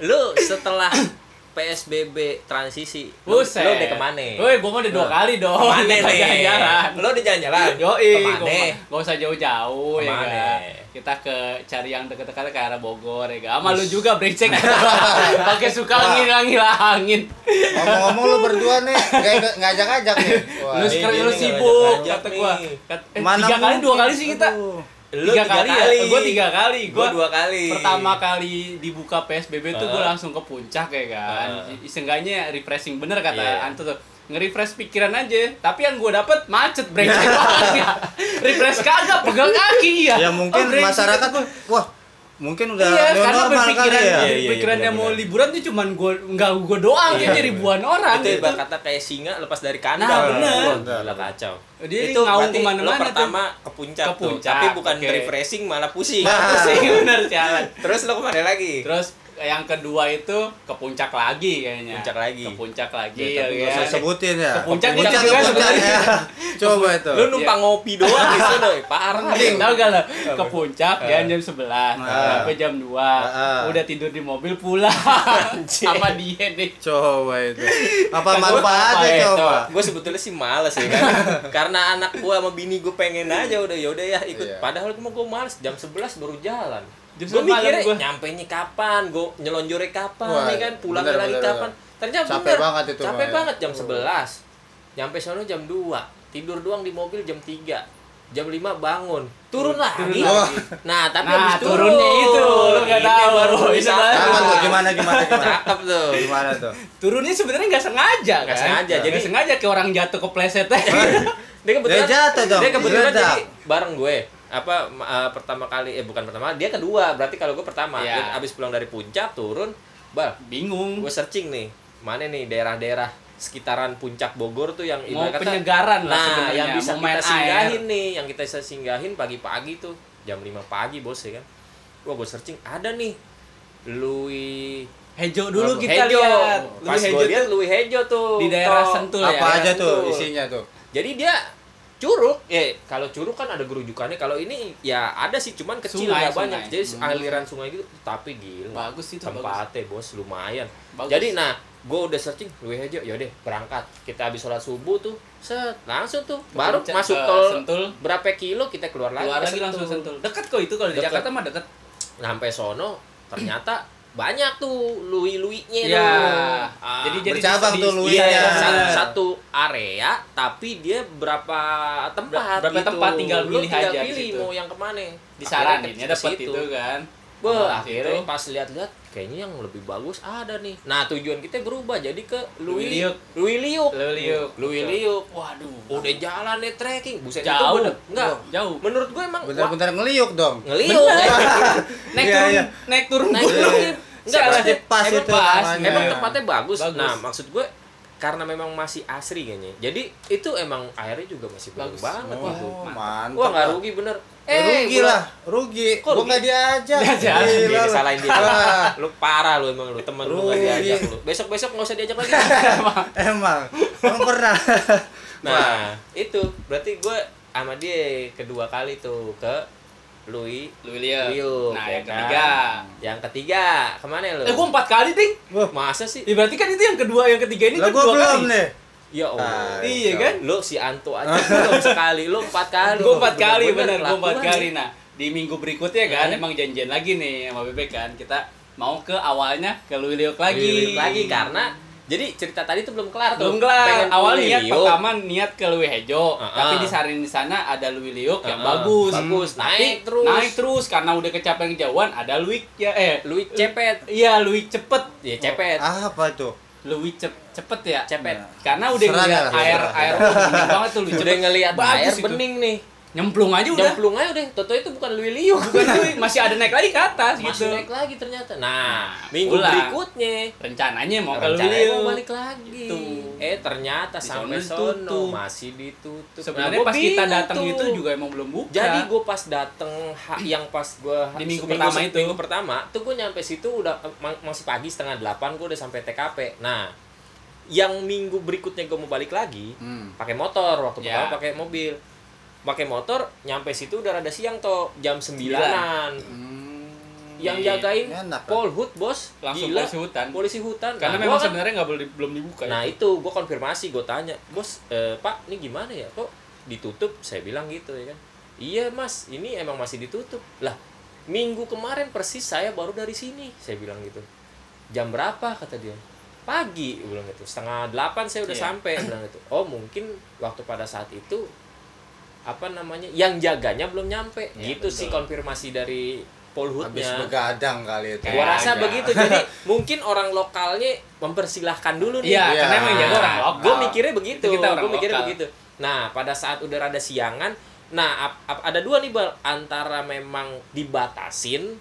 Speaker 2: Lo setelah <coughs> PSBB transisi, lo,
Speaker 1: Buset.
Speaker 2: lo udah ke mana?
Speaker 1: Woi, gua mah udah dua kali dong.
Speaker 2: Ke
Speaker 1: mana <laughs>
Speaker 2: nih?
Speaker 1: Jalan-jalan.
Speaker 2: Lo udah jalan-jalan? <laughs>
Speaker 1: Yoi,
Speaker 2: Ke
Speaker 1: mana? mah- gak usah jauh-jauh ya kan. Kita ke cari yang deket-deket ke arah Bogor ya kan. Sama lu juga brengsek. <laughs> Pakai suka ngilang-ngilangin.
Speaker 3: ngomong-ngomong lu berdua nih nggak ngajak-ngajak nih
Speaker 1: Lu sekarang lu sibuk kata gua. Eh,
Speaker 3: mana
Speaker 1: tiga kali, dua kali sih kita.
Speaker 3: Aduh.
Speaker 2: Lo
Speaker 1: tiga, kali, ya? Gua tiga kali.
Speaker 2: Gua
Speaker 1: Gua
Speaker 2: dua kali.
Speaker 1: Pertama kali dibuka PSBB tuh gue langsung ke puncak ya kan.
Speaker 2: Ah.
Speaker 1: Seenggaknya refreshing bener kata
Speaker 2: Iya.
Speaker 1: Anto tuh. Nge-refresh pikiran aja, tapi yang gue dapet macet brengsek <laughs> banget. refresh kagak, pegang kaki ya.
Speaker 3: ya mungkin
Speaker 1: Oh,
Speaker 3: masyarakat wah mungkin udah
Speaker 1: Iya,
Speaker 3: new
Speaker 1: karena
Speaker 3: normal
Speaker 1: berpikiran,
Speaker 3: kali ya
Speaker 2: Iya, iya,
Speaker 1: berpikirannya
Speaker 2: iya,
Speaker 1: mau
Speaker 2: benar-benar.
Speaker 1: liburan tuh cuman gue nggak gue doang
Speaker 2: Iya,
Speaker 1: kayaknya
Speaker 2: iya.
Speaker 1: ribuan orang
Speaker 2: itu
Speaker 1: gitu.
Speaker 2: kata kayak singa lepas dari kandang.
Speaker 1: Nah, bener.
Speaker 2: Gila kacau.
Speaker 1: Dia
Speaker 2: itu
Speaker 1: ngaung
Speaker 2: berarti
Speaker 1: ke
Speaker 2: mana-mana pertama ke puncak,
Speaker 1: Ke
Speaker 2: tuh,
Speaker 1: puncak,
Speaker 2: tapi bukan
Speaker 1: oke.
Speaker 2: refreshing malah pusing.
Speaker 1: Nah, <laughs> pusing bener jalan.
Speaker 2: Terus lo ke mana lagi?
Speaker 1: Terus yang kedua itu ke puncak lagi kayaknya.
Speaker 2: Puncak lagi.
Speaker 1: Ke puncak lagi
Speaker 3: Ya,
Speaker 1: ya,
Speaker 3: tapi
Speaker 1: kan.
Speaker 3: usah sebutin ya
Speaker 1: Ke puncak
Speaker 3: puncak ke
Speaker 1: juga
Speaker 3: puncak
Speaker 1: sebutin.
Speaker 3: ya <laughs> coba itu
Speaker 2: Lu numpang ngopi doang di sana, doi. parah.
Speaker 1: Anjing, tahu gak lo? Ke puncak
Speaker 2: Eh.
Speaker 1: jalan jam 11
Speaker 3: Ah.
Speaker 1: sampai jam 2.
Speaker 3: Ah.
Speaker 1: Udah tidur di mobil pulang.
Speaker 2: Anjing.
Speaker 1: Apa dia nih?
Speaker 3: coba itu apa
Speaker 1: Kan gua
Speaker 3: manfaatnya
Speaker 1: apa ya,
Speaker 3: coba
Speaker 2: gue sebetulnya sih males ya kan <laughs> karena anak gue sama bini gue pengen aja udah ya udah ya ikut
Speaker 3: Iya.
Speaker 2: padahal gue gue males jam 11 baru jalan Gue
Speaker 1: 11 malam
Speaker 2: mikirnya
Speaker 1: gua.
Speaker 2: nyampe nya kapan? Gue nyelonjornya kapan
Speaker 3: Wah,
Speaker 2: nih kan? Pulangnya
Speaker 3: bener,
Speaker 2: lagi
Speaker 3: bener,
Speaker 2: kapan? ternyata
Speaker 3: Capek
Speaker 2: bener,
Speaker 3: banget itu
Speaker 2: capek
Speaker 3: ya.
Speaker 2: banget jam
Speaker 3: Oh.
Speaker 2: 11 nyampe sono jam 2 tidur doang di mobil jam 3 jam 5 bangun. Turun lagi.
Speaker 1: Turun
Speaker 3: lagi.
Speaker 2: nah tapi
Speaker 1: Nah,
Speaker 2: habis turun
Speaker 1: turunnya itu, lu
Speaker 2: ini
Speaker 1: tahu.
Speaker 2: baru.
Speaker 3: Apa tuh? Gimana gimana gimana?
Speaker 2: Cakep tuh.
Speaker 3: Gimana tuh?
Speaker 1: Turunnya sebenarnya nggak sengaja
Speaker 2: Nggak
Speaker 1: kan?
Speaker 2: sengaja, jadi-
Speaker 1: sengaja kayak orang jatuh kepleset. <laughs> Aja.
Speaker 2: dia kebetulan
Speaker 3: Dia jatuh dong,
Speaker 2: dia kebetulan jadi bareng gue apa eh, pertama kali eh bukan pertama dia kedua berarti kalau gue pertama
Speaker 1: Iya.
Speaker 2: Dia abis pulang dari puncak turun bal
Speaker 1: Bingung.
Speaker 2: gue searching nih mana nih daerah-daerah sekitaran puncak Bogor tuh yang
Speaker 1: Mau
Speaker 2: kata-
Speaker 1: penyegaran lah
Speaker 2: nah
Speaker 1: sebenarnya,
Speaker 2: yang bisa
Speaker 1: mau
Speaker 2: kita singgahin
Speaker 1: air.
Speaker 2: nih yang kita bisa singgahin pagi-pagi tuh jam 5 pagi bos ya kan wah gue searching ada nih Louis
Speaker 1: Hejo dulu
Speaker 2: Hejo.
Speaker 1: kita lihat.
Speaker 2: pas
Speaker 1: Louis
Speaker 2: gue
Speaker 1: Hejo
Speaker 2: lihat
Speaker 1: tuh
Speaker 2: Louis Hejo tuh
Speaker 1: di daerah. Sentul ya.
Speaker 3: apa aja tuh isinya tuh
Speaker 2: jadi dia curug eh kalau curug kan ada gerujukannya kalau ini ya ada sih cuman kecil
Speaker 1: Sungai,
Speaker 2: banyak
Speaker 1: sungai.
Speaker 2: jadi
Speaker 1: Hmm.
Speaker 2: aliran sungai gitu tapi gila
Speaker 1: Bagus itu,
Speaker 2: tempatnya bos lumayan
Speaker 1: Bagus.
Speaker 2: jadi nah gue udah searching lu aja yaudah berangkat kita habis sholat subuh tuh set langsung tuh baru
Speaker 1: Kencet
Speaker 2: masuk
Speaker 1: ke
Speaker 2: tol
Speaker 1: Sentul.
Speaker 2: berapa kilo kita keluar lagi
Speaker 1: Keluar
Speaker 2: ke
Speaker 1: lagi langsung sentul. Deket kok itu kalau di. Jakarta mah deket.
Speaker 2: sampai sono ternyata banyak tuh lui-luinya
Speaker 1: Iya.
Speaker 2: tuh. Ah,
Speaker 1: Jadi jadi
Speaker 3: Bercabang tuh
Speaker 1: di-
Speaker 3: luinya.
Speaker 2: Iya,
Speaker 1: Iya.
Speaker 2: satu, satu area tapi dia berapa tempat
Speaker 1: Berapa
Speaker 2: gitu.
Speaker 1: tempat tinggal
Speaker 2: Lu
Speaker 1: pilih
Speaker 2: tinggal
Speaker 1: aja
Speaker 2: pilih
Speaker 1: situ.
Speaker 2: mau yang ke
Speaker 1: mana
Speaker 2: disaranin
Speaker 1: ya dapat itu kan.
Speaker 2: Beuh,
Speaker 1: Nah,
Speaker 2: akhirnya pas lihat-lihat kayaknya yang lebih bagus ada nih. Nah, tujuan kita berubah jadi ke Lui
Speaker 1: Liuk.
Speaker 2: Lui Liuk.
Speaker 1: Lui Liuk.
Speaker 2: Lui Liuk.
Speaker 1: Waduh.
Speaker 2: Udah jalan nih trekking. Buset itu
Speaker 1: Jauh.
Speaker 2: bener. Enggak.
Speaker 1: Jauh.
Speaker 2: Menurut gue emang
Speaker 3: Bener-bener ngeliuk dong.
Speaker 2: ngeliuk. <laughs>
Speaker 1: Naik
Speaker 3: Iya,
Speaker 1: turun,
Speaker 3: iya.
Speaker 1: naik turun.
Speaker 2: Naik
Speaker 1: gunung.
Speaker 2: turun. Enggak,
Speaker 3: Pas-
Speaker 2: maksudnya
Speaker 3: pas
Speaker 2: emang
Speaker 3: itu
Speaker 2: pas.
Speaker 3: namanya.
Speaker 2: Emang tempatnya bagus.
Speaker 1: Bagus.
Speaker 2: Nah, maksud gue karena memang masih asri kayaknya. Jadi itu emang airnya juga masih bagus
Speaker 1: Bagus.
Speaker 2: banget
Speaker 3: Oh,
Speaker 2: gitu.
Speaker 3: mantap.
Speaker 2: Wah, nggak rugi bener.
Speaker 3: Eh, rugi
Speaker 2: gua-
Speaker 3: lah, rugi.
Speaker 2: Kok
Speaker 3: Gua nggak diajak.
Speaker 1: Diajak.
Speaker 2: Dia
Speaker 3: lu.
Speaker 2: disalahin dia. Lu parah lu emang lu temen lu gak
Speaker 3: Rugi.
Speaker 2: diajak lu. Besok-besok nggak usah diajak lagi. <laughs>
Speaker 3: Emang, emang pernah.
Speaker 2: nah, itu berarti gue sama dia kedua kali tuh ke Lui
Speaker 1: Lu lihat.
Speaker 2: Liuk.
Speaker 1: Nah,
Speaker 2: ya
Speaker 1: yang
Speaker 2: kan?
Speaker 1: ketiga.
Speaker 2: Yang ketiga, ke mana lu?
Speaker 1: Eh, gua empat kali, Ting.
Speaker 2: Masa sih?
Speaker 1: Ya, berarti kan itu yang kedua, yang ketiga ini
Speaker 3: Lah
Speaker 1: kan
Speaker 3: gua
Speaker 1: dua
Speaker 3: belum
Speaker 1: kali.
Speaker 3: nih.
Speaker 2: Ya Allah.
Speaker 3: Ah,
Speaker 1: Iya kan?
Speaker 2: Lu si Anto aja belum sekali, lu empat kali.
Speaker 1: Gue empat kali bener, gue empat kali.
Speaker 2: ya.
Speaker 1: Nah di minggu berikutnya kan
Speaker 2: Hmm.
Speaker 1: emang janjian lagi nih sama Bebek kan kita mau ke awalnya ke Lui Liuk lagi.
Speaker 2: Liuk lagi karena jadi cerita tadi tuh belum kelar tuh.
Speaker 1: belum kelar.
Speaker 2: Pengen
Speaker 1: Awal niat
Speaker 2: Liuk.
Speaker 1: pertama niat ke Lui Hejo,
Speaker 2: Ah,
Speaker 1: tapi
Speaker 2: ah.
Speaker 1: disarin di sana ada Lui Liuk yang
Speaker 2: Ah, ah.
Speaker 1: bagus.
Speaker 2: Bagus.
Speaker 1: Tapi
Speaker 2: Naik terus.
Speaker 1: Naik terus karena udah kecapean kejauhan ada Lui ya eh
Speaker 2: Lui cepet.
Speaker 1: Iya Lui cepet.
Speaker 2: Ya cepet.
Speaker 3: Apa itu?
Speaker 1: Lui cep cepet ya.
Speaker 2: Cepet.
Speaker 3: Nah.
Speaker 1: Karena udah
Speaker 3: Serah
Speaker 1: ngeliat
Speaker 3: dah,
Speaker 1: air air oh, bening banget tuh Lui
Speaker 2: Udah ngelihat
Speaker 1: Bagus
Speaker 2: air
Speaker 1: itu.
Speaker 2: bening nih.
Speaker 1: Nyemplung aja udah.
Speaker 2: Jemplung aja udah. Toto itu bukan Lui Liuk.
Speaker 1: Bukan Lui, <laughs> masih ada naik lagi ke atas
Speaker 2: Masih
Speaker 1: gitu.
Speaker 2: naik lagi ternyata. Nah,
Speaker 1: Nah,
Speaker 2: minggu berikutnya
Speaker 1: rencananya mau ke Lui
Speaker 2: mau balik lagi.
Speaker 1: Tuh.
Speaker 2: Eh ternyata
Speaker 1: Di
Speaker 2: sampai
Speaker 1: sono
Speaker 2: masih ditutup.
Speaker 1: Sebenarnya
Speaker 2: Nah,
Speaker 1: pas kita datang
Speaker 2: tuh.
Speaker 1: itu juga emang belum buka.
Speaker 2: Jadi gue pas dateng ha- yang pas gue
Speaker 1: Di minggu pertama itu.
Speaker 2: minggu pertama tuh gue nyampe situ udah eh, ma- masih pagi setengah delapan gue udah sampai TKP. Nah, yang minggu berikutnya gue mau balik lagi
Speaker 3: Hmm.
Speaker 2: pakai motor waktu
Speaker 1: Ya.
Speaker 2: pertama pakai mobil pakai motor nyampe situ udah rada siang toh jam sembilanan
Speaker 3: Hmm.
Speaker 2: yang
Speaker 1: Iya.
Speaker 2: jagain
Speaker 3: Enak, kan?
Speaker 2: Polhut bos
Speaker 1: langsung
Speaker 2: Gila.
Speaker 1: polisi hutan.
Speaker 2: polisi hutan
Speaker 1: Karena
Speaker 2: Nah,
Speaker 1: memang
Speaker 2: kan-
Speaker 1: sebenarnya nggak boleh belum dibuka.
Speaker 2: Nah
Speaker 1: itu.
Speaker 2: itu gue konfirmasi gue tanya bos eh, pak ini gimana ya kok ditutup saya bilang gitu ya kan iya mas ini emang masih ditutup lah minggu kemarin persis saya baru dari sini saya bilang gitu jam berapa kata dia pagi bilang gitu setengah delapan saya udah
Speaker 1: Iya.
Speaker 2: sampai bilang gitu oh mungkin waktu pada saat itu apa namanya yang jaganya belum nyampe
Speaker 1: Iya,
Speaker 2: gitu
Speaker 1: betul.
Speaker 2: sih konfirmasi dari
Speaker 3: Habis
Speaker 2: Polhutnya
Speaker 3: begadang kali itu.
Speaker 2: Gua rasa begitu. Jadi <laughs> mungkin orang lokalnya mempersilahkan dulu nih.
Speaker 1: Iya,
Speaker 3: Iya.
Speaker 1: karena emang jaga orang lokal.
Speaker 2: Gue mikirnya begitu.
Speaker 1: Kita orang
Speaker 2: Gue mikirnya
Speaker 1: lokal.
Speaker 2: begitu. Nah, pada saat udah rada siangan, nah ap- ap- ada dua nih bal antara memang dibatasin,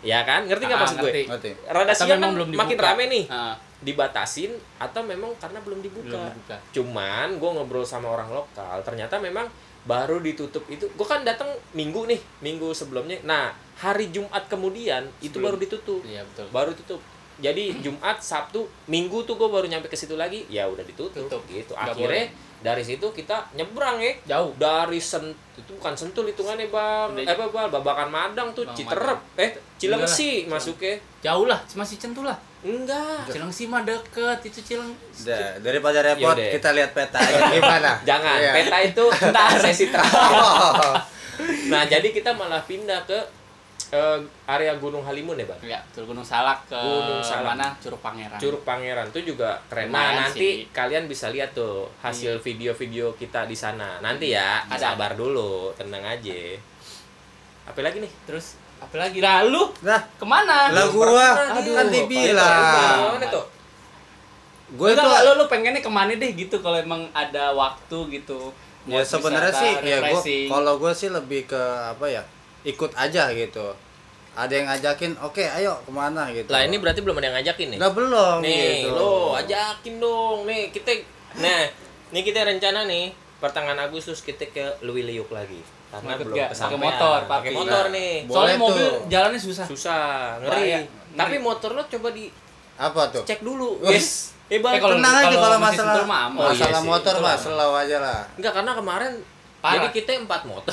Speaker 2: ya kan? Ngerti nggak
Speaker 1: Ah,
Speaker 2: maksud gue?
Speaker 1: ngerti.
Speaker 3: Ngerti.
Speaker 2: Rada
Speaker 1: Atau
Speaker 2: siang kan
Speaker 1: belum
Speaker 2: makin rame nih.
Speaker 1: Ah,
Speaker 2: Dibatasin atau memang karena belum dibuka.
Speaker 1: belum dibuka.
Speaker 2: Cuman gue ngobrol sama orang lokal, ternyata memang baru ditutup itu. Gue kan datang minggu nih, minggu sebelumnya. Nah, hari Jumat kemudian itu
Speaker 1: Sebelum.
Speaker 2: baru ditutup
Speaker 1: Iya betul.
Speaker 2: baru tutup jadi Jumat Sabtu Minggu tuh gue baru nyampe ke situ lagi ya udah ditutup
Speaker 1: Tutup.
Speaker 2: gitu akhirnya dari situ kita nyebrang ya
Speaker 1: Jauh.
Speaker 2: dari sen itu bukan sentul hitungannya bang
Speaker 1: Udah-
Speaker 2: eh apa bang babakan madang tuh
Speaker 1: Bang
Speaker 2: Citerep eh Cilengsi masuknya
Speaker 1: Jauh lah, masih centul lah.
Speaker 2: enggak
Speaker 1: Cilengsi mah deket, itu Cileng.
Speaker 3: Udah, daripada repot
Speaker 2: Yaudah.
Speaker 3: kita lihat peta aja <laughs> gimana?
Speaker 2: jangan
Speaker 3: Iya.
Speaker 2: peta itu <laughs> entah sesi terakhir
Speaker 3: Oh.
Speaker 2: nah jadi kita malah pindah ke eh, area Gunung Halimun ya bang
Speaker 1: Ya, betul Gunung Salak ke
Speaker 2: Gunung Salak.
Speaker 1: mana? Curug Pangeran.
Speaker 2: Curug Pangeran itu juga keren.
Speaker 1: Lumayan
Speaker 2: Nah, nanti
Speaker 1: sih.
Speaker 2: kalian bisa lihat tuh hasil video-video kita di sana. Nanti ya,
Speaker 1: Ada.
Speaker 2: sabar dulu, tenang aja. Apa lagi nih?
Speaker 1: Terus apa lagi? Lalu
Speaker 3: Nah,
Speaker 1: ke mana?
Speaker 3: lah gua
Speaker 2: Aduh,
Speaker 3: kan dibilang.
Speaker 2: Mana tuh?
Speaker 3: Gue itu
Speaker 1: lo lo pengennya ke mana deh gitu kalau emang ada waktu gitu.
Speaker 3: ya sebenarnya sih ya gua kalau gue sih lebih ke apa ya? Ikut aja gitu. Ada yang ngajakin, oke ayo ke mana gitu.
Speaker 2: Lah ini berarti belum ada yang ngajakin nih.
Speaker 3: Nggak belum
Speaker 2: nih,
Speaker 3: gitu.
Speaker 2: lo ajakin dong. Nih, kita Nah, nih kita rencana nih pertengahan Agustus kita ke Lui Liuk lagi. Karena
Speaker 1: ikut
Speaker 2: belum.
Speaker 1: Pakai motor,
Speaker 2: pakai
Speaker 1: pakai.
Speaker 2: motor
Speaker 3: Nah,
Speaker 2: nih.
Speaker 3: Boleh
Speaker 1: Soalnya mobil
Speaker 3: tuh.
Speaker 1: jalannya susah.
Speaker 2: Susah, ngeri.
Speaker 1: Bahaya.
Speaker 2: Tapi
Speaker 1: Ngeri.
Speaker 2: motor lo coba di
Speaker 3: Apa tuh?
Speaker 2: cek dulu <laughs> yes Eh,
Speaker 1: Eh, kalau-
Speaker 3: tenang aja kalau masalah
Speaker 1: aman.
Speaker 2: Oh, iya
Speaker 3: masalah
Speaker 2: sih,
Speaker 3: motor mah
Speaker 2: aman.
Speaker 3: slow aja lah
Speaker 2: Enggak karena kemarin
Speaker 1: Parah.
Speaker 2: jadi kita empat motor.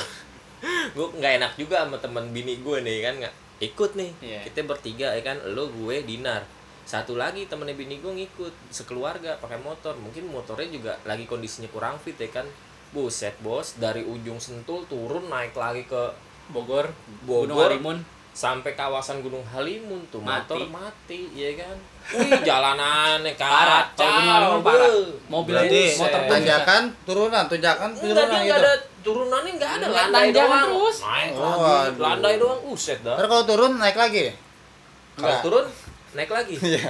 Speaker 2: Gue nggak enak juga sama teman bini gue nih kan nggak ikut nih.
Speaker 1: Iya.
Speaker 2: Kita bertiga ya kan, lo gue Dinar. Satu lagi temennya bini gue ngikut sekeluarga pakai motor. Mungkin motornya juga lagi kondisinya kurang fit ya kan. Buset bos, dari ujung Sentul turun naik lagi ke
Speaker 1: Bogor,
Speaker 2: Bogor.
Speaker 1: Gunung Halimun.
Speaker 2: sampai kawasan Gunung Halimun tuh
Speaker 1: Mati.
Speaker 2: motor mati ya kan. Wih, <laughs>
Speaker 1: Gunung Halimun parah. Mobil
Speaker 3: berarti
Speaker 1: itu motor
Speaker 3: tanjakan turunan tunjakan
Speaker 2: Enggak,
Speaker 3: turunan gitu
Speaker 2: ada turunannya nggak ada
Speaker 1: Nggak,
Speaker 2: landai doang
Speaker 1: terus.
Speaker 2: naik
Speaker 3: Oh,
Speaker 2: lagi
Speaker 3: aduh.
Speaker 2: landai doang uset dah
Speaker 3: Ntar kalau turun naik lagi
Speaker 2: kalau turun naik lagi <laughs>
Speaker 3: Iya.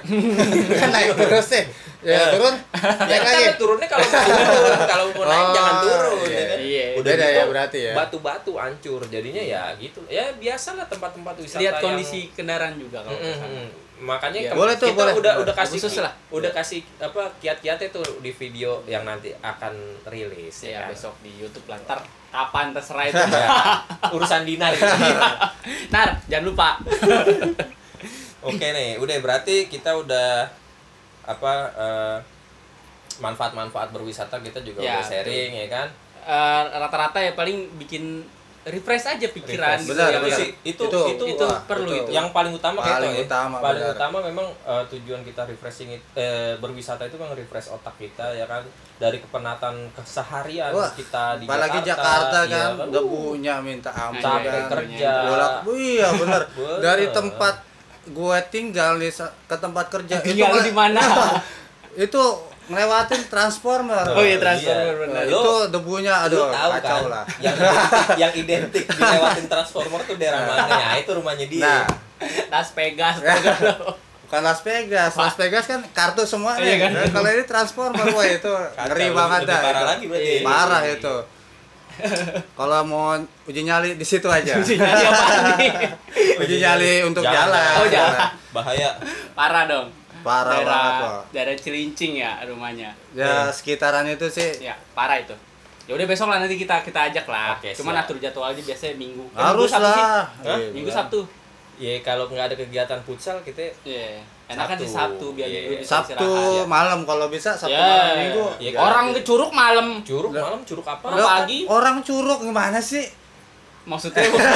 Speaker 3: kan naik terus sih ya turun naik
Speaker 2: Ya,
Speaker 3: lagi
Speaker 2: kan turunnya kalau mau turun kalau mau naik
Speaker 3: Oh,
Speaker 2: jangan turun
Speaker 3: iya.
Speaker 2: ya kan?
Speaker 1: Iya.
Speaker 2: udah
Speaker 3: Beda
Speaker 2: gitu
Speaker 3: ya berarti ya.
Speaker 2: batu-batu hancur jadinya ya gitu ya biasa lah tempat-tempat wisata
Speaker 1: Lihat
Speaker 2: yang-
Speaker 1: kondisi kendaraan juga kalau
Speaker 2: Mm-mm,
Speaker 1: ke sana.
Speaker 2: mm. Makanya kem-
Speaker 3: Boleh tuh,
Speaker 2: kita
Speaker 3: boleh.
Speaker 2: udah
Speaker 3: Boleh.
Speaker 2: udah kasih
Speaker 1: Khusus lah.
Speaker 2: udah kasih apa kiat-kiatnya tuh di video yang nanti akan rilis
Speaker 1: Ya,
Speaker 2: kan?
Speaker 1: besok di YouTube lah. Ntar kapan terserah itu.
Speaker 2: Ya, <laughs> urusan dinar itu.
Speaker 1: Nar, jangan lupa. <laughs>
Speaker 2: Oke nih, udah berarti kita udah apa eh, manfaat-manfaat berwisata kita juga
Speaker 1: Ya,
Speaker 2: udah sharing ya kan.
Speaker 1: Eh, rata-rata ya paling bikin refresh aja pikiran
Speaker 2: Refresh.
Speaker 1: gitu
Speaker 3: Benar,
Speaker 1: ya.
Speaker 2: Itu
Speaker 3: benar.
Speaker 2: sih, itu
Speaker 3: Itu,
Speaker 2: itu,
Speaker 1: itu
Speaker 3: wah,
Speaker 1: perlu itu.
Speaker 2: yang paling utama kayak
Speaker 3: Paling
Speaker 2: itu ya.
Speaker 3: utama,
Speaker 2: paling
Speaker 3: benar.
Speaker 2: utama memang eh, tujuan kita refreshing it- eh, berwisata itu memang refresh otak kita ya kan dari kepenatan keseharian
Speaker 3: Wah,
Speaker 2: kita di
Speaker 3: apalagi
Speaker 2: Jakarta,
Speaker 3: Jakarta
Speaker 2: iya
Speaker 3: kan
Speaker 2: kan?
Speaker 3: debunya minta ampun kan.
Speaker 2: kerja
Speaker 3: bolak iya Bener. <laughs> dari tempat gue tinggal sa- ke tempat kerja
Speaker 1: Tinggal
Speaker 3: mah-
Speaker 1: di mana? <laughs>
Speaker 3: itu ngelewatin transformer
Speaker 1: Oh iya,
Speaker 2: Iya.
Speaker 1: transformer benar.
Speaker 2: Lo-
Speaker 3: itu debunya
Speaker 2: Lu
Speaker 3: aduh
Speaker 2: tahu
Speaker 3: kacau
Speaker 2: kan
Speaker 3: lah
Speaker 2: yang identik, yang identik dilewatin transformer tuh daerah mana ya itu rumahnya dia
Speaker 3: nah
Speaker 1: Las Vegas.
Speaker 3: Bukan Las Vegas Las Vegas kan kartu semua
Speaker 1: Iya
Speaker 3: nih
Speaker 1: kan?
Speaker 3: Nah, kalau ini transformer wah itu <laughs>
Speaker 2: Kacau,
Speaker 3: ngeri banget dah
Speaker 2: parah
Speaker 3: itu.
Speaker 2: lagi berarti.
Speaker 3: Iya, parah itu <laughs> kalau mau uji nyali di situ aja
Speaker 1: apaan nih? <laughs>
Speaker 3: uji nyali untuk
Speaker 2: Jangan,
Speaker 3: jalan
Speaker 1: Oh, jalan.
Speaker 2: bahaya
Speaker 1: Parah dong.
Speaker 3: Parah
Speaker 1: daerah,
Speaker 3: banget.
Speaker 1: Daerah Cilincing ya rumahnya.
Speaker 3: ya sekitaran itu sih
Speaker 1: Ya, parah itu. Ya udah besok lah nanti kita kita ajak lah.
Speaker 2: Oke,
Speaker 1: Cuman
Speaker 2: siap.
Speaker 1: atur jadwal aja biasanya minggu. Eh,
Speaker 3: harus
Speaker 1: minggu
Speaker 3: lah
Speaker 2: Hah?
Speaker 3: Iya,
Speaker 1: Minggu
Speaker 3: kan.
Speaker 1: Sabtu.
Speaker 2: ya kalau nggak ada kegiatan futsal kita
Speaker 1: Iya. Enakan sih
Speaker 2: Sabtu.
Speaker 1: Sabtu biar
Speaker 2: Iya.
Speaker 1: minggu bisa
Speaker 3: Sabtu.
Speaker 1: Ya.
Speaker 3: malam kalau bisa Sabtu
Speaker 1: Ya.
Speaker 3: malam minggu
Speaker 2: Iya,
Speaker 3: Nggak
Speaker 1: Orang ke Curug malam.
Speaker 2: curug malam curug apa
Speaker 1: pagi.
Speaker 3: orang curug gimana sih
Speaker 1: Maksudnya masa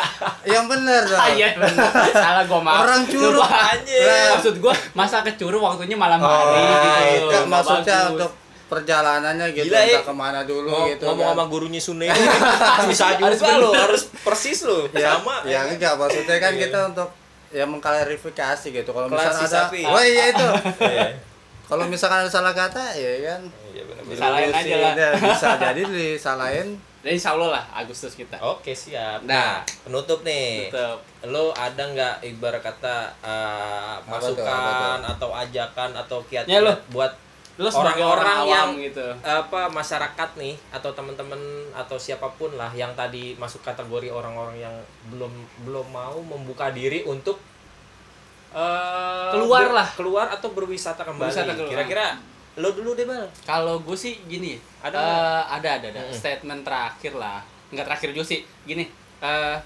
Speaker 1: <laughs>
Speaker 3: yang bener dong
Speaker 1: Ah, iya benar. Salah gua maaf.
Speaker 3: Orang Curug.
Speaker 2: Anjir.
Speaker 3: Lah,
Speaker 1: Maksud gua masa ke Curug waktunya malam
Speaker 3: oh,
Speaker 1: hari gitu.
Speaker 3: itu
Speaker 1: Nggak
Speaker 3: maksudnya
Speaker 1: bagus.
Speaker 3: untuk perjalanannya gitu
Speaker 2: Gila,
Speaker 3: entah
Speaker 2: ke
Speaker 3: mana dulu
Speaker 2: Ngom-
Speaker 3: gitu
Speaker 2: ngomong
Speaker 3: kan.
Speaker 2: sama gurunya Sune <laughs> susah
Speaker 1: Harus
Speaker 2: juga lo
Speaker 1: bener.
Speaker 2: harus persis lo
Speaker 3: ya,
Speaker 2: sama
Speaker 3: ya enggak maksudnya kan
Speaker 2: Iya.
Speaker 3: kita untuk ya mengklarifikasi gitu kalau misalnya ada
Speaker 2: sapi.
Speaker 3: oh iya itu <laughs>
Speaker 2: Iya.
Speaker 3: kalau misalkan ada salah kata ya kan
Speaker 2: Iya, benar-benar.
Speaker 1: Disalahin aja lah.
Speaker 3: Ya, bisa jadi disalahin
Speaker 1: Dan insya Allah lah Agustus kita.
Speaker 2: Oke siap.
Speaker 1: Nah.
Speaker 2: Penutup nih.
Speaker 1: Tetep.
Speaker 2: Lo ada nggak ibarat kata uh,
Speaker 3: Apa tuh,
Speaker 2: masukan
Speaker 3: apa
Speaker 2: atau ajakan atau kiat
Speaker 1: Ya, lo.
Speaker 2: buat Orang-orang yang-
Speaker 1: gitu.
Speaker 2: apa masyarakat nih atau teman-teman atau siapa pun lah yang tadi masuk kategori orang-orang yang belum belum mau membuka diri untuk eh,
Speaker 1: Keluar lah.
Speaker 2: keluar atau berwisata kembali kira-kira lo dulu deh bal
Speaker 1: Kalau gue sih gini,
Speaker 2: Ada
Speaker 1: ada
Speaker 2: nggak?
Speaker 1: ada ada ada
Speaker 2: Mm-mm.
Speaker 1: statement terakhir lah, nggak terakhir juga sih, gini, eh